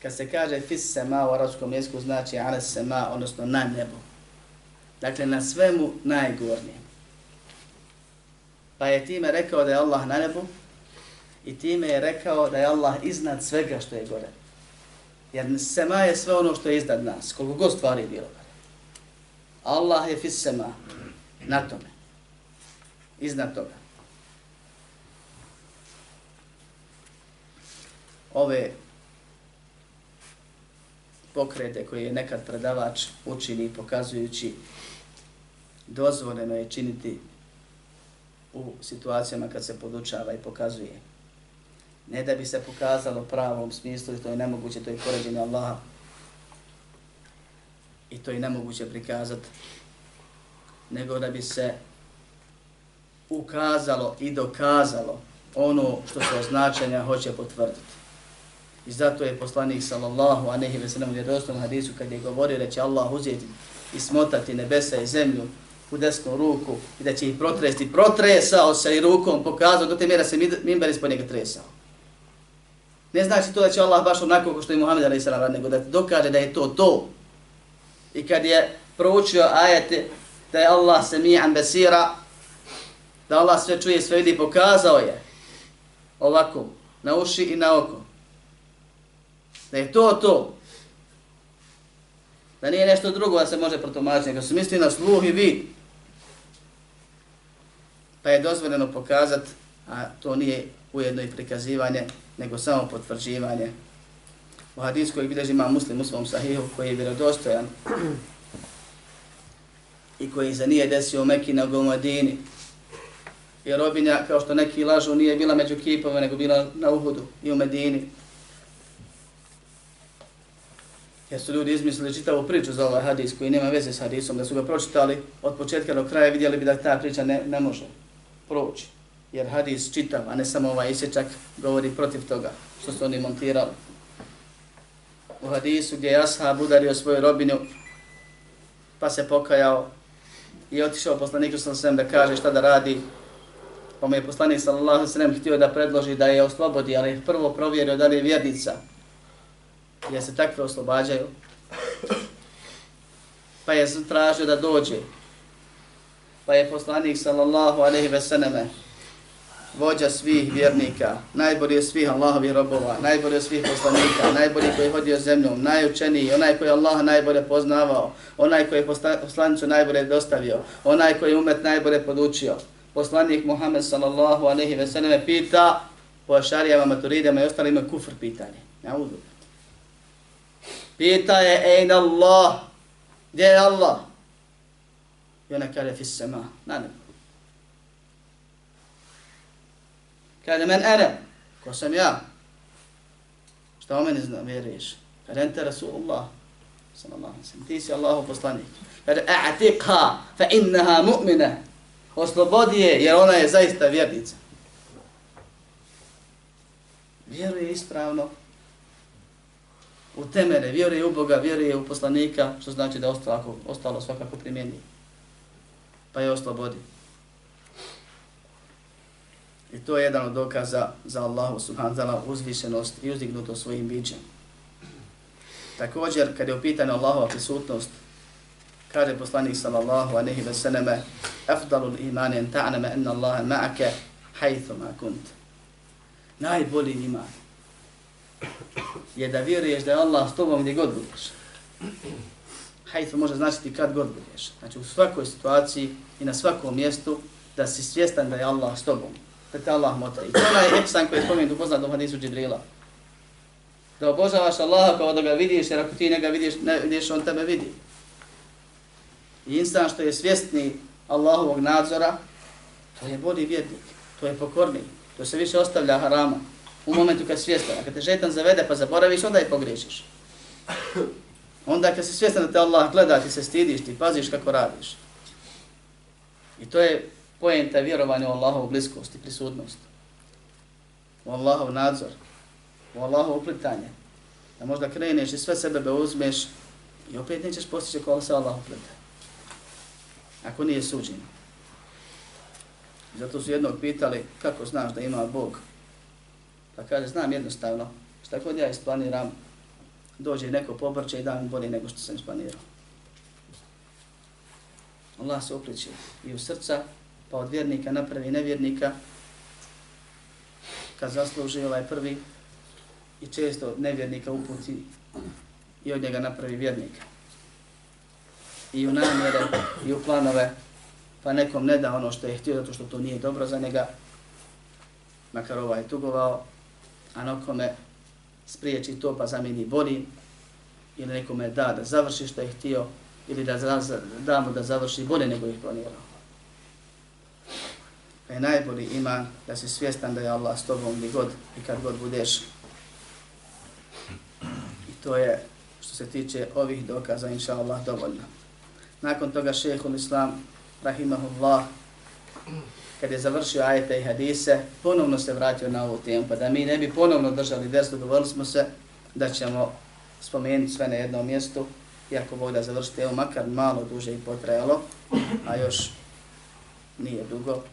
Kad se kaže fis sema u arabskom jeziku znači ala sema, odnosno na nebo. Dakle, na svemu najgornije. Pa je time rekao da je Allah na nebu i time je rekao da je Allah iznad svega što je gore. Jer sema je sve ono što je iznad nas, koliko god stvari bilo. Allah je fis sema, na tome. Iznad toga. Ove pokrete koje je nekad predavač učini pokazujući dozvoljeno je činiti u situacijama kad se podučava i pokazuje. Ne da bi se pokazalo pravom smislu, to je nemoguće, to je poređenje Allaha. I to je nemoguće prikazati nego da bi se ukazalo i dokazalo ono što se označenja hoće potvrditi. I zato je poslanik sallallahu a ve veselam u vjerovstvenom hadisu kad je govorio da će Allah uzeti i smotati nebesa i zemlju u desnu ruku i da će ih protresti, protresao se i rukom pokazao do te mjera se minber ispod njega tresao. Ne znači to da će Allah baš onako kao što je Muhammed a.s. nego da dokaže da je to to. I kad je proučio ajete da je Allah sami'an basira, da Allah sve čuje, sve vidi, pokazao je ovako, na uši i na oko. Da je to to. Da nije nešto drugo da se može protumačiti, nego se misli na sluh i vid. Pa je dozvoljeno pokazati, a to nije ujedno i prikazivanje, nego samo potvrđivanje. U hadisku koji bilježi ima muslim u svom sahihu, koji je vjerodostojan i koji se nije desio u Mekiji nego u Medini. I robinja, kao što neki lažu, nije bila među kipove, nego bila na Uhudu i u Medini. Jer su ljudi izmislili čitavu priču za ovaj hadis koji nema veze s hadisom, da su ga pročitali od početka do kraja vidjeli bi da ta priča ne, ne može proći. Jer hadis čitav, a ne samo ovaj isječak, govori protiv toga što su oni montirali. U hadisu gdje je Ashab udario svoju robinu, pa se pokajao i otišao poslaniku sa svem da kaže šta da radi, pa mu je poslanik sallallahu sallam htio da predloži da je oslobodi, ali prvo provjerio da li je vjernica, jer se takve oslobađaju. Pa je tražio da dođe. Pa je poslanik sallallahu alaihi ve sallame vođa svih vjernika, najbolji od svih Allahovi robova, najbolji od svih poslanika, najbolji koji je hodio zemljom, najučeniji, onaj koji je Allah najbolje poznavao, onaj koji je poslanicu najbolje dostavio, onaj koji je umet najbolje podučio. Poslanik Muhammed sallallahu alaihi ve sallame pita po šarijama, maturidama i ostalima kufr pitanje. Ja uzu. Pita je, ejn Allah, gdje je Allah? I ona kaže, fis sema, na nebu. Kaže, men ene, ko sam ja? Šta o meni zna, vjeruješ? Kaže, ente Rasulullah, sallallahu sallam, ti si Allahu poslanik. Kaže, a'tiqha, fa innaha mu'mina. Oslobodi je, jer ona je zaista vjernica. Vjeruje ispravno, u temene, vjeruje u Boga, vjeruje u poslanika, što znači da ostalo, ostalo svakako primjeni. Pa je oslobodi. I to je jedan od dokaza za Allahu subhanahu ta'ala uzvišenost i uzdignutost svojim bićem. Također, kad je upitana Allahova prisutnost, kaže poslanik sallallahu aleyhi ve sallame, afdalu iman en ta'nama enna Allaha ma'ake hajthu ma kunt. Najbolji iman je da vjeruješ da je Allah s tobom gdje god budeš. Hajfe može značiti kad god budeš. Znači u svakoj situaciji i na svakom mjestu da si svjestan da je Allah s tobom da te Allah mota. I to je onaj ihsan koji je spomenut u poznatom hadisu Džibrila. Da obožavaš Allaha kao da ga vidiš, jer ako ti njega vidiš, ne vidiš, on tebe vidi. I insan što je svjesni Allahovog nadzora, to je bolji vjernik, to je pokorni, to se više ostavlja harama. U momentu kad svjestan, a kad te žetan zavede pa zaboraviš, onda je pogriješiš. Onda kad si svjestan da te Allah gleda, ti se stidiš, ti paziš kako radiš. I to je pojenta vjerovanja u Allahovu bliskost i prisutnost. U Allahov nadzor. U Allahov uplitanje. Da možda kreneš i sve sebe uzmeš i opet nećeš postići kola se Allah uplita. Ako nije suđeno. Zato su jednog pitali kako znaš da ima Bog. Pa kaže, znam jednostavno, šta god ja isplaniram, dođe neko pobrče i da mi bolje nego što sam isplanirao. Allah se upliče i u srca pa od vjernika napravi nevjernika, kad zasluži ovaj prvi, i često nevjernika uputi i od njega napravi vjernika. I u namjere, i u planove, pa nekom ne da ono što je htio, zato što to nije dobro za njega, makar ovaj tugovao, a nekome spriječi to pa zamijeni boljim, ili nekome da da završi što je htio, ili da da mu da završi bolje nego ih planirao je najbolji iman da si svjestan da je Allah s tobom gdje god i kad god budeš. I to je što se tiče ovih dokaza, inša Allah, dovoljno. Nakon toga šehhul Islam, rahimahullah, kad je završio ajete i hadise, ponovno se vratio na ovu temu, pa da mi ne bi ponovno držali versu, dovoljili smo se da ćemo spomenuti sve na jednom mjestu, iako Bog da završite, evo makar malo duže i potrajalo, a još nije dugo,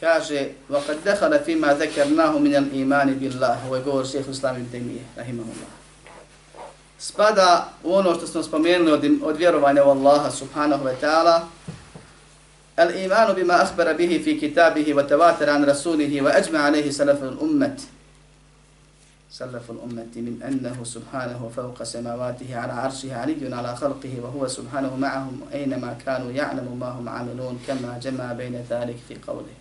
kaže وَقَدْ دَخَلَ فِي مَا ذَكَرْنَاهُ مِنَ الْإِيمَانِ بِاللَّهِ Ovo je govor šehehu Islam ibn Taymiye, rahimahullah. Spada u ono što smo spomenuli od, od vjerovanja u Allaha subhanahu wa ta'ala, الإيمان بما أخبر به في كتابه وتواتر عن رسوله وأجمع عليه سلف الأمة. سلف الأمة من أنه سبحانه فوق سماواته على عرشه علي على خلقه وهو سبحانه معهم أينما كانوا يعلم ما هم عاملون كما جمع بين ذلك في قوله.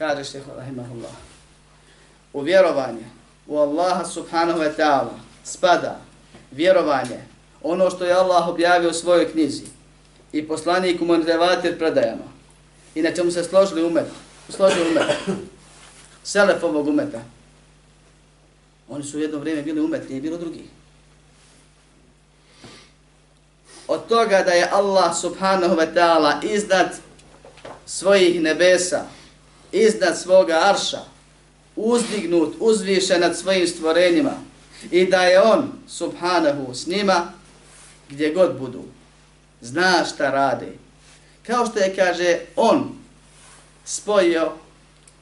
rahimahullah, u vjerovanje u Allaha subhanahu wa ta'ala spada vjerovanje ono što je Allah objavio u svojoj knjizi i poslanik u Montevatir predajama i na čemu se složili umet, složili umet, selef ovog umeta. Oni su u jedno vrijeme bili umet, nije bilo drugih. Od toga da je Allah subhanahu wa ta'ala iznad svojih nebesa, iznad svoga arša, uzdignut, uzvišen nad svojim stvorenjima i da je on, subhanahu, s njima gdje god budu. Zna šta rade. Kao što je, kaže, on spojio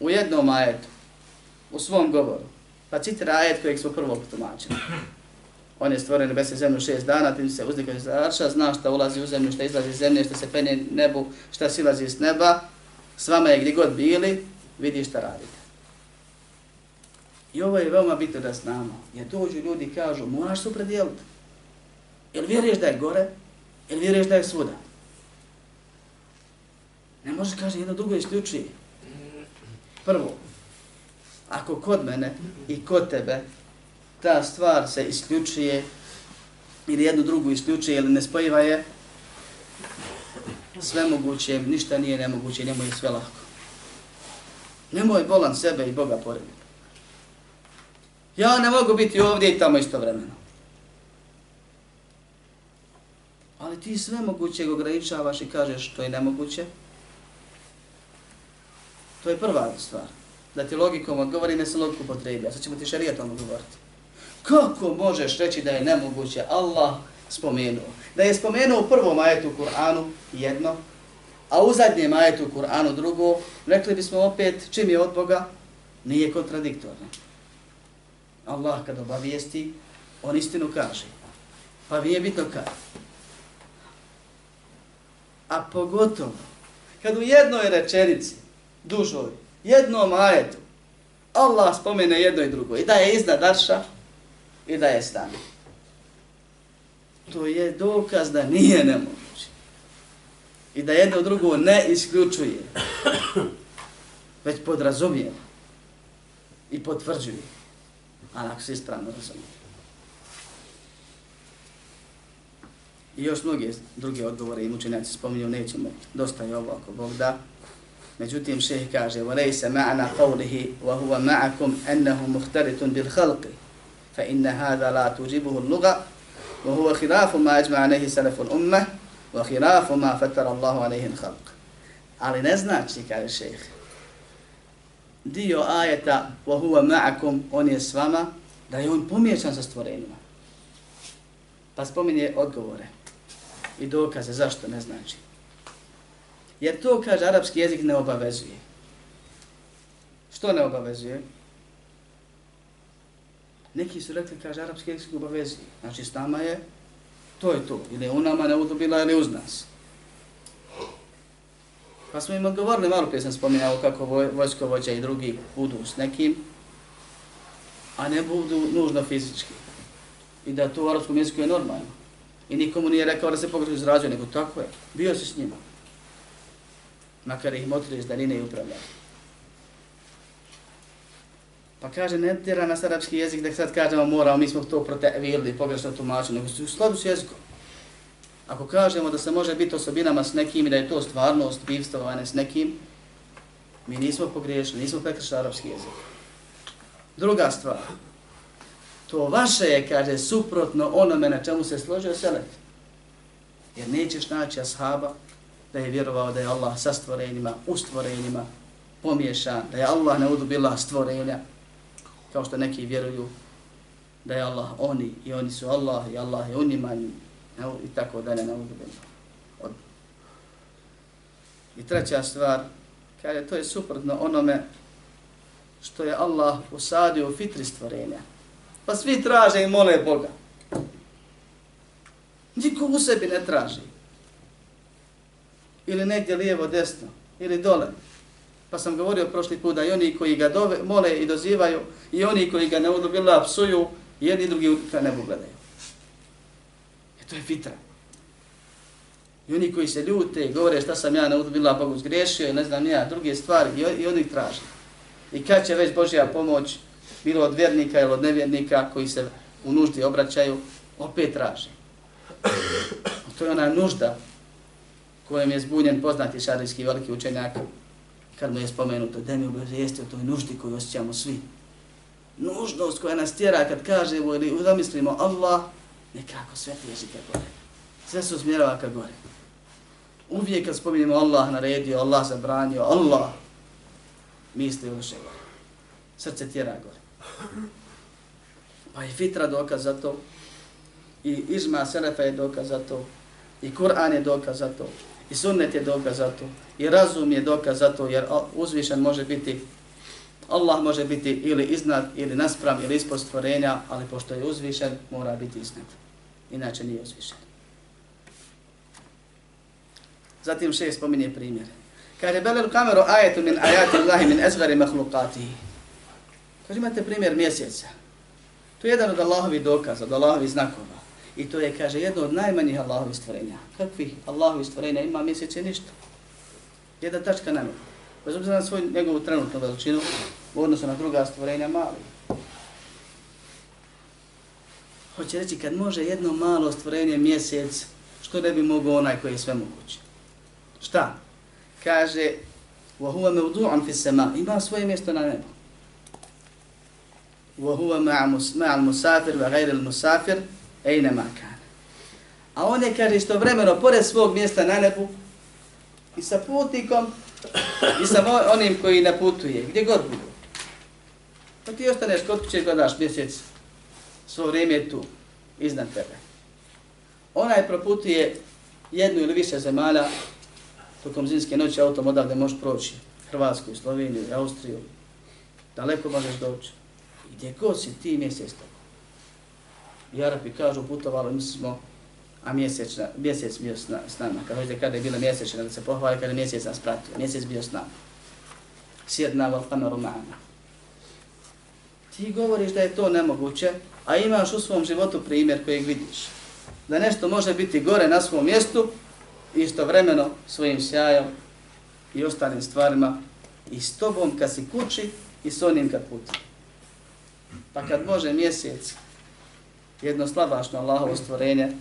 u jednom ajetu, u svom govoru. Pa citira ajet kojeg smo prvo potomačili. On je stvoren bez zemlju šest dana, tim se uznikao iz arša, zna šta ulazi u zemlju, šta izlazi iz zemlje, šta se penje nebu, šta silazi iz neba, s vama je gdje god bili, vidi šta radite. I ovo je veoma bitno da znamo. Jer dođu ljudi i kažu, moraš se upredijeliti. Jel vjeruješ da je gore? Jel vjeruješ da je svuda? Ne može kaže jedno drugo isključi. Prvo, ako kod mene i kod tebe ta stvar se isključuje ili jednu drugu isključuje ili ne spojiva je, sve moguće, ništa nije nemoguće, njemu je sve lako. Nemoj bolan sebe i Boga porediti. Ja ne mogu biti ovdje i tamo istovremeno. Ali ti sve mogućeg ograničavaš i kažeš što je nemoguće. To je prva stvar. Da ti logikom odgovori, ne se logiku potrebi. A sad ćemo ti šarijetom odgovoriti. Kako možeš reći da je nemoguće? Allah spomenuo. Da je spomenuo u prvom ajetu u Kur'anu jedno, a u zadnjem ajetu u Kur'anu drugo, rekli bismo opet čim je od Boga, nije kontradiktorno. Allah kad obavijesti, on istinu kaže. Pa nije bitno kada. A pogotovo, kad u jednoj rečenici, dužoj, jednom ajetu, Allah spomene jedno i drugo i da je iznad Arša i da je stan. To je dokaz da nije nemoguće. I da jedno drugo ne isključuje, već podrazumije i potvrđuje. Ali ako se ispravno razumije. I još mnoge druge odgovore i mučenjaci spominju, nećemo, dosta je ovo ako Bog da. Međutim, šeh kaže, وَلَيْسَ مَعْنَا قَوْلِهِ وَهُوَ مَعَكُمْ أَنَّهُ مُخْتَرِتٌ بِالْخَلْقِ فَإِنَّ هَذَا لَا تُجِبُهُ اللُّغَ وَهُوَ خِلَافُ مَا أَجْمَعَ عَلَيْهِ سَلَفُ الْأُمَّةِ وَخِلَافُ مَا فَتَرَ اللَّهُ عَلَيْهِ الْخَلْقِ Ali ne znači, kaže šeh, dio ajeta وَهُوَ مَعَكُمْ on je s vama, da je on pomiječan sa stvorenjima. Pa spominje odgovore i dokaze zašto ne znači. Jer to, kaže, arapski jezik ne obavezuje. Što ne obavezuje? Neki su rekli, kaže, arapski jezik obavezuje. Znači, s nama je, to je to. Ili u nama ne udobila, ili uz nas. Pa smo im odgovorili, malo prije sam spominjao kako vojskovođa i drugi budu s nekim, a ne budu nužno fizički. I da to u arapskom jeziku je normalno. I nikomu nije rekao da se pogrešno izrazio, nego tako je. Bio si s njima. Makar ih motrili iz daline i upravljali. Pa kaže, ne tjera nas arapski jezik da sad kažemo moramo, mi smo to protevirili, pogrešno tumačili, nego u skladu s jezikom. Ako kažemo da se može biti osobinama s nekim i da je to stvarnost bivstvovane s nekim, mi nismo pogriješili, nismo prekršali arapski jezik. Druga stvar, to vaše je, kaže, suprotno onome na čemu se složio Selef. Jer nećeš naći ashaba da je vjerovao da je Allah sa stvorenjima, u stvorenjima pomiješan, da je Allah ne udubila stvorenja, kao što neki vjeruju da je Allah oni i oni su Allah i Allah je unima i tako dalje ne udubila. I treća stvar, kaže, to je suprotno onome što je Allah usadio u fitri stvorenja. Pa svi traže i mole Boga. Niko u sebi ne traži. Ili negdje lijevo, desno, ili dole. Pa sam govorio prošli put da i oni koji ga dove, mole i dozivaju, i oni koji ga ne udobila psuju, jedni drugi ka nebu gledaju. E to je fitra. I oni koji se ljute i govore šta sam ja ne udobila Bogu zgrešio i ne znam ja, druge stvari, i, i oni traže. I kad će već Božja pomoć, bilo od vjernika ili od nevjernika koji se u nuždi obraćaju, opet traže. To je ona nužda kojem je zbunjen poznati šarijski veliki učenjak kad mu je spomenuto da mi obavijesti o toj nuždi koju osjećamo svi. Nužnost koja nas tjera kad kažemo ili zamislimo Allah, nekako sve teži ka gore. Sve se usmjerava ka gore. Uvijek kad spominjemo Allah naredio, Allah zabranio, Allah misli u duše gore. Srce tjera gore. Pa je fitra dokaz za to, i izma Selefa je dokaz za to, i Kur'an je dokaz za to, i sunnet je dokaz za to, i razum je dokaz za to, jer uzvišen može biti, Allah može biti ili iznad, ili naspram, ili ispod stvorenja, ali pošto je uzvišen, mora biti iznad. Inače nije uzvišen. Zatim šest spominje primjer. Kaže, belel kameru ajetu min ajati Allahi min ezgari mahlukatihi. Kaže, imate primjer mjeseca. To je jedan od Allahovi dokaza, od Allahovi znakova. I to je, kaže, jedno od najmanjih Allahovi stvorenja. Kakvih Allahovi stvorenja ima mjesece ništa. Jedna tačka na nebu. Bez obzira na svoju njegovu trenutnu veličinu, u odnosu na druga stvorenja, mali. Hoće reći, kad može jedno malo stvorenje mjesec, što ne bi mogao onaj koji je sve moguće? Šta? Kaže, وَهُوَ مَوْدُعًا فِي السَّمَا Ima svoje mjesto na nebu. وَهُوَ مَعَ الْمُسَافِرِ وَغَيْرِ الْمُسَافِرِ ejne makan. A on je, kaže, istovremeno, pored svog mjesta na nebu, i sa putnikom, i sa onim koji ne putuje, gdje god budu. Pa ti ostaneš kod kuće i gledaš mjesec, svo vrijeme je tu, iznad tebe. Onaj proputuje jednu ili više zemalja, tokom zimske noći autom odavde možeš proći, Hrvatsku, Sloveniju, Austriju, daleko možeš doći. I gdje god si ti mjesec tako. I Arapi kažu putovalo mi smo, a mjesečna, mjesec bio s, s nama. Kad hoćete kada je bila mjesečna, da se pohvali kada je mjesec nas pratio. Mjesec bio s nama. Sjedna val kameru ma'ana. Ti govoriš da je to nemoguće, a imaš u svom životu primjer kojeg vidiš. Da nešto može biti gore na svom mjestu, istovremeno svojim sjajom i ostalim stvarima i s tobom kad si kući i s onim kad puti. Pa kad može mjesec jedno slabašno Allahovo stvorenje,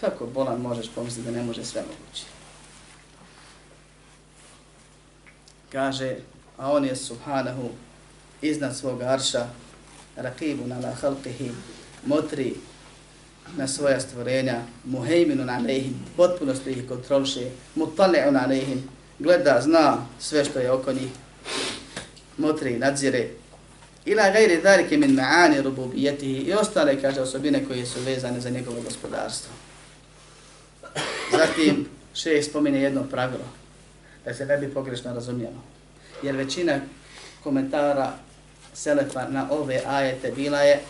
kako bolan možeš pomisliti da ne može sve moguće? Kaže, a on je subhanahu iznad svog arša, rakibu na la halqihi, motri na svoja stvorenja, muhejminu na lehim, potpuno ih kontrolše, mutale na gleda, zna sve što je oko njih, motri, nadzire, ila gajri dhalike min ma'ani rububijetihi i ostale, kaže, osobine koje su vezane za njegovo gospodarstvo. Zatim, še spomine jedno pravilo, da se ne bi pogrešno razumijelo. Jer većina komentara Selefa na ove ajete bila je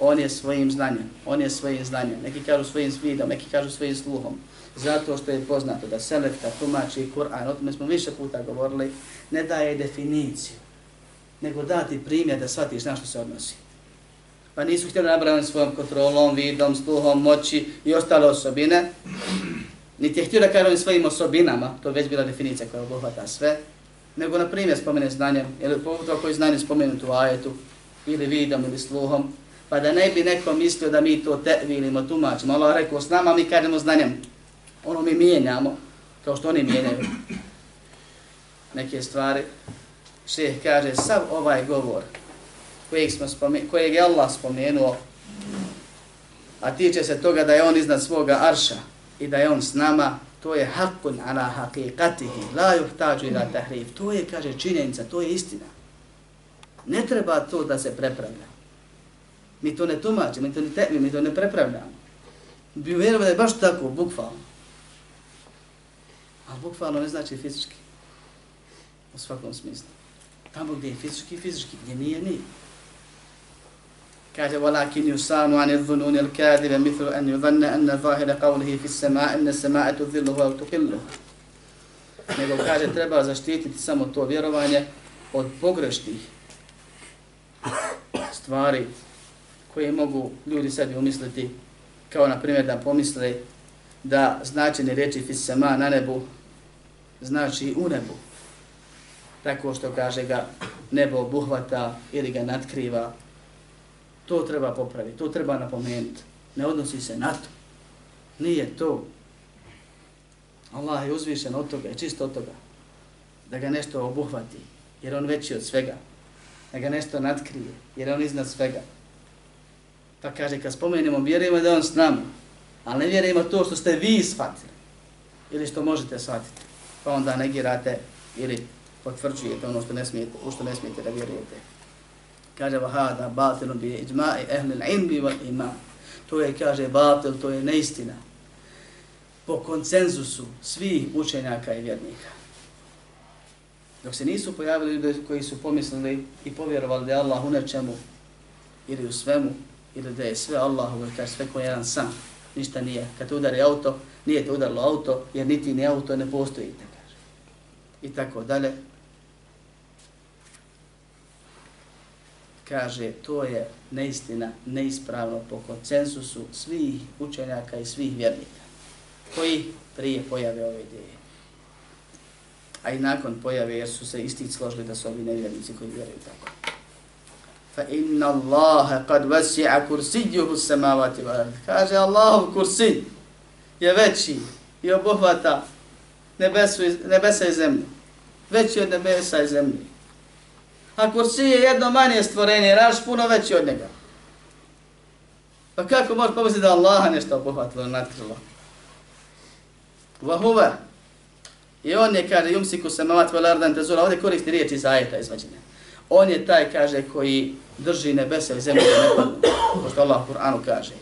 on je svojim znanjem, on je svojim znanjem, neki kažu svojim vidom, neki kažu svojim sluhom. Zato što je poznato da Selef kad tumači Kur'an, o tome smo više puta govorili, ne daje definiciju nego dati primjer da shvatiš na što se odnosi. Pa nisu htjeli nabrati svojom kontrolom, vidom, sluhom, moći i ostale osobine. Niti je htio da kažem svojim osobinama, to je već bila definicija koja obuhvata sve, nego na primjer spomene znanjem, ili pogotovo koji znanje spomenuti u ajetu, ili vidom, ili sluhom, pa da ne bi neko mislio da mi to tevilimo, tumačimo. Allah rekao s nama, mi kažemo znanjem. Ono mi mijenjamo, kao što oni mijenjaju neke stvari šeh kaže, sav ovaj govor kojeg, smo spomen kojeg je Allah spomenuo, a tiče se toga da je on iznad svoga arša i da je on s nama, to je hakun ala haqiqatihi, la juhtađu ila tahrif. To je, kaže, činjenica, to je istina. Ne treba to da se prepravlja. Mi to ne tumačimo, mi to ne, te, mi to ne prepravljamo. Bi vjerovali da je baš tako, bukvalno. Ali bukvalno ne znači fizički. u svakom smislu. Tamo gdje je fizički, fizički, gdje nije, nije. Kaže, walakin yusanu an idhununi al-kadiba mithlu an yudhanna anna zahira qawlihi fi as-sama'i anna as-sama'a tudhilluhu wa tuqilluhu. Nego kaže, treba zaštititi samo to vjerovanje od pogrešnih stvari koje mogu ljudi sebi umisliti, kao na primjer da pomisle da značenje riječi reči fisama na nebu znači u nebu. Tako što kaže ga nebo obuhvata ili ga natkriva. To treba popraviti, to treba napomenuti. Ne odnosi se na to. Nije to. Allah je uzvišen od toga, je čisto od toga. Da ga nešto obuhvati, jer on veći od svega. Da ga nešto natkrije, jer on iznad svega. Pa kaže, kad spomenemo, vjerujemo da on s nama, ali ne vjerujemo to što ste vi shvatili ili što možete shvatiti. Pa onda negirate ili potvrđujete ono što ne smijete, u što ne smijete da vjerujete. Kaže, vahada, batilun bi iđma'i ehlil ilmi wal iman. To je, kaže, batil, to je neistina. Po koncenzusu svih učenjaka i vjernika. Dok se nisu pojavili ljudi koji su pomislili i povjerovali da je Allah u nečemu ili u svemu, ili da je sve Allahu, kaže sve ko jedan sam, ništa nije. Kad te udari auto, nije te udarilo auto, jer niti ni auto ne postojite, kaže. I tako dalje. Kaže, to je neistina, neispravno po koncensusu svih učenjaka i svih vjernika, koji prije pojave ove ideje. A i nakon pojave, jer su se isti složili da su ovi nevjernici koji vjeruju tako fa inna Allaha kad vasi'a kursijuhu samavati wa. Kaže Allahov kursi je veći i obuhvata nebesu, nebesa i zemlju. Veći od nebesa i zemlje. A kursi je jedno manje stvorenje, raš puno veći od njega. Pa kako može pomisliti da Allaha nešto obuhvatilo, natkrilo? Vahuva. I on je, kaže, yumsiku samavati wa ardi, antazula. Ovdje koristi riječ iz ajeta izvađenja. On je taj, kaže, koji drži nebesa i zemlju da ne padnu, pošto Allah u Kur'anu kaže.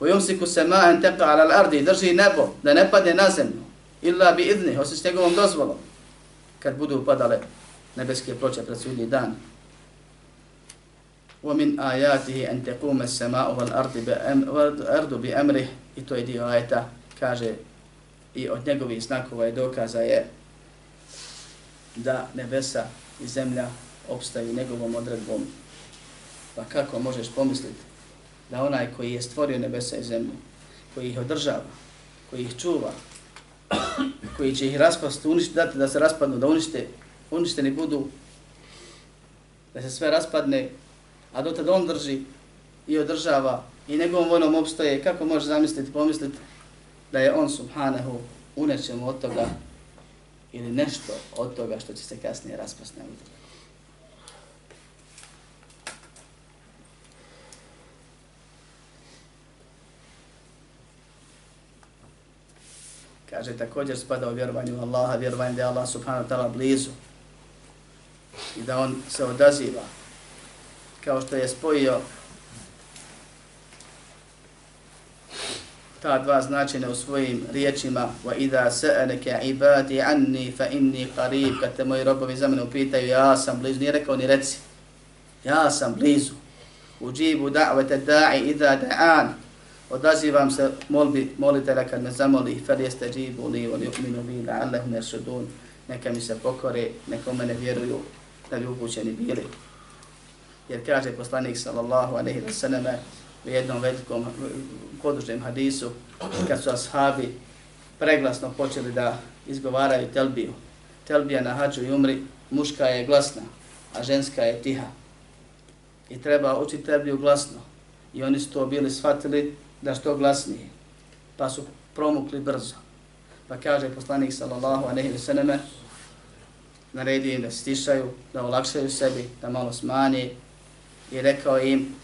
U yumsiku sama'an taqa 'ala al-ardi, drži nebo da ne padne na zemlju, illa bi idni, osim s njegovom dozvolom, kad budu upadale nebeske ploče pred sudnji dan. Wa min ayatihi an taquma as-sama'u wal-ardu i to je dio ajeta, kaže, i od njegovih znakova i dokaza je da nebesa i zemlja obstaju njegovom odredbom Pa kako možeš pomisliti da onaj koji je stvorio nebesa i zemlju, koji ih održava, koji ih čuva, koji će ih raspast, uništiti, dati da se raspadnu, da unište, uništeni budu, da se sve raspadne, a do tada on drži i održava i njegovom voljom obstoje, kako može zamisliti, pomisliti da je on subhanahu u nečemu od toga ili nešto od toga što će se kasnije raspasti na vidu. Kaže, također spada u vjerovanju Allaha, vjerovanju da je Allah subhanahu wa ta'ala blizu i da on se odaziva kao što je spojio ta dva značenja u svojim riječima wa idha sa'alaka ibadi anni fa inni qarib kad te moji robovi za mene upitaju ja sam blizu nije rekao ni reci ja sam blizu uđibu da'vete da'i idha da'an odazivam se molbi molitelja kad me zamoli fel jeste džibu li voli uminu bi la'allahum yarsudun neka mi se pokore neka u mene vjeruju da bi upućeni bili. Jer kaže poslanik sallallahu alejhi ve selleme u jednom velikom podužnem hadisu kad su ashabi preglasno počeli da izgovaraju telbiju. Telbija na hađu i umri muška je glasna a ženska je tiha. I treba učiti telbiju glasno. I oni su to bili shvatili da što glasnije, pa su promukli brzo. Pa kaže poslanik sallallahu alejhi ve selleme naredio im da stišaju, da olakšaju sebi, da malo smanje i rekao im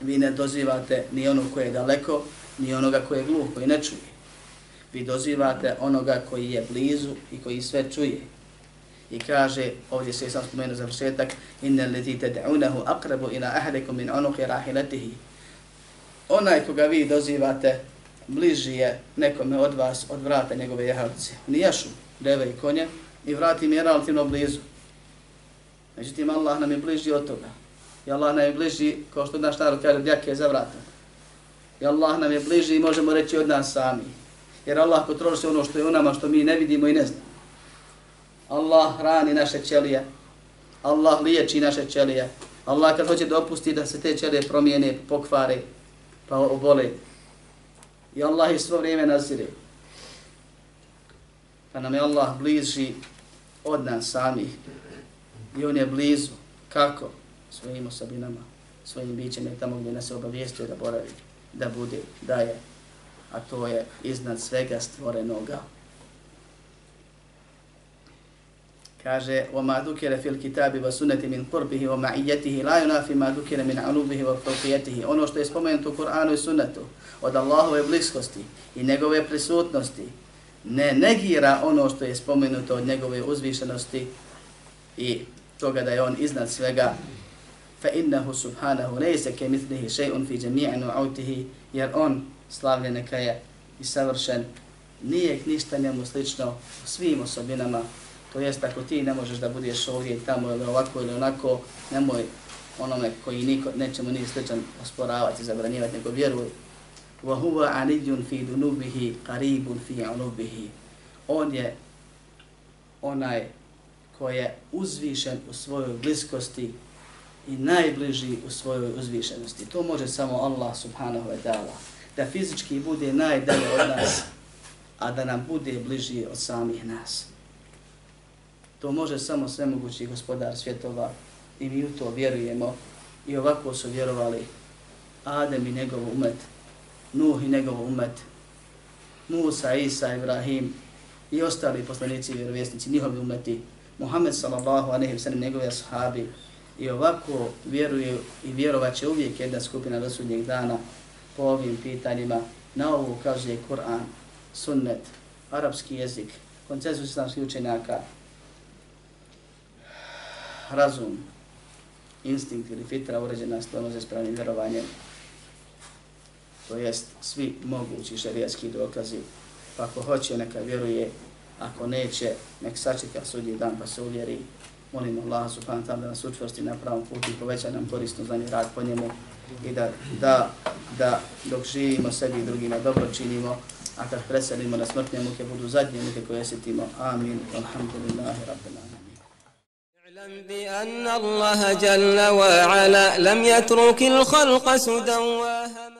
vi ne dozivate ni ono koje je daleko, ni onoga koje je gluh, koji ne čuje. Vi dozivate onoga koji je blizu i koji sve čuje. I kaže, ovdje se sam spomenuo za vršetak, inna leti tad'unahu akrabu ila ahlikum min onuhi rahilatihi onaj koga vi dozivate bliži je nekome od vas od vrata njegove jahalice. Nijašu deve i konje, i vrati mi relativno blizu. Međutim, Allah nam je bliži od toga. I Allah nam je bliži, kao što naš narod kaže, djake za vrata. I Allah nam je bliži i možemo reći od nas sami. Jer Allah kontroliše ono što je u nama, što mi ne vidimo i ne znamo. Allah hrani naše ćelije. Allah liječi naše ćelije. Allah kad hoće dopusti da se te ćelije promijene, pokvare, pa obole. I Allah ih svo vrijeme nazire. Pa nam je Allah bliži od nas samih. I on je blizu. Kako? Svojim osobinama, svojim bićem je tamo gdje nas je obavijestio da boravi, da bude, da je. A to je iznad svega stvorenoga. kaže o ma dukira fil kitabi wa sunnati min qurbihi wa ma'iyatihi la yunafi ma dukira min anubihi wa fawqiyatihi ono što je spomenuto u Kur'anu i sunnetu od Allahove bliskosti i njegove prisutnosti ne negira ono što je spomenuto od njegove uzvišenosti i toga da je on iznad svega fa innahu subhanahu laysa kamithlihi shay'un fi jami'i nu'utihi jer on slavljen neka je i savršen nije ništa njemu slično u svim osobinama To jest ako ti ne možeš da budeš ovdje tamo ili ovako ili onako, nemoj onome koji niko, nećemo ni sličan osporavati, zabranjivati, nego vjeruj. Wa huwa anidjun fi dunubihi, qaribun fi anubihi. On je onaj koji je uzvišen u svojoj bliskosti i najbliži u svojoj uzvišenosti. To može samo Allah subhanahu wa ta'ala. Da fizički bude najdalje od nas, a da nam bude bliži od samih nas. To može samo svemogući gospodar svjetova i mi u to vjerujemo i ovako su vjerovali Adem i njegov umet, Nuh i njegov umet, Musa, Isa, Ibrahim i ostali poslanici i vjerovjesnici, njihovi umeti, Muhammed sallallahu a nehi sallam, njegovi ashabi i ovako vjeruju i vjerovat će uvijek jedna skupina do sudnjeg dana po ovim pitanjima. Na ovo ukazuje Kur'an, sunnet, arapski jezik, koncesus islamskih učenjaka, razum, instinkt ili fitra uređena sklono za ispravnim vjerovanjem To jest svi mogući šarijatski dokazi. Pa ako hoće, neka vjeruje. Ako neće, nek sačeka sudji dan pa se uvjeri. Molim Allah subhanahu ta'ala da nas učvrsti na pravom putu i poveća nam korisno za rad po njemu i da, da, da dok živimo sebi i drugima dobro činimo, a kad preselimo na smrtne muke budu zadnje muke koje sjetimo. Amin. Alhamdulillahi rabbil alamin. اعلم بأن الله جل وعلا لم يترك الخلق سدى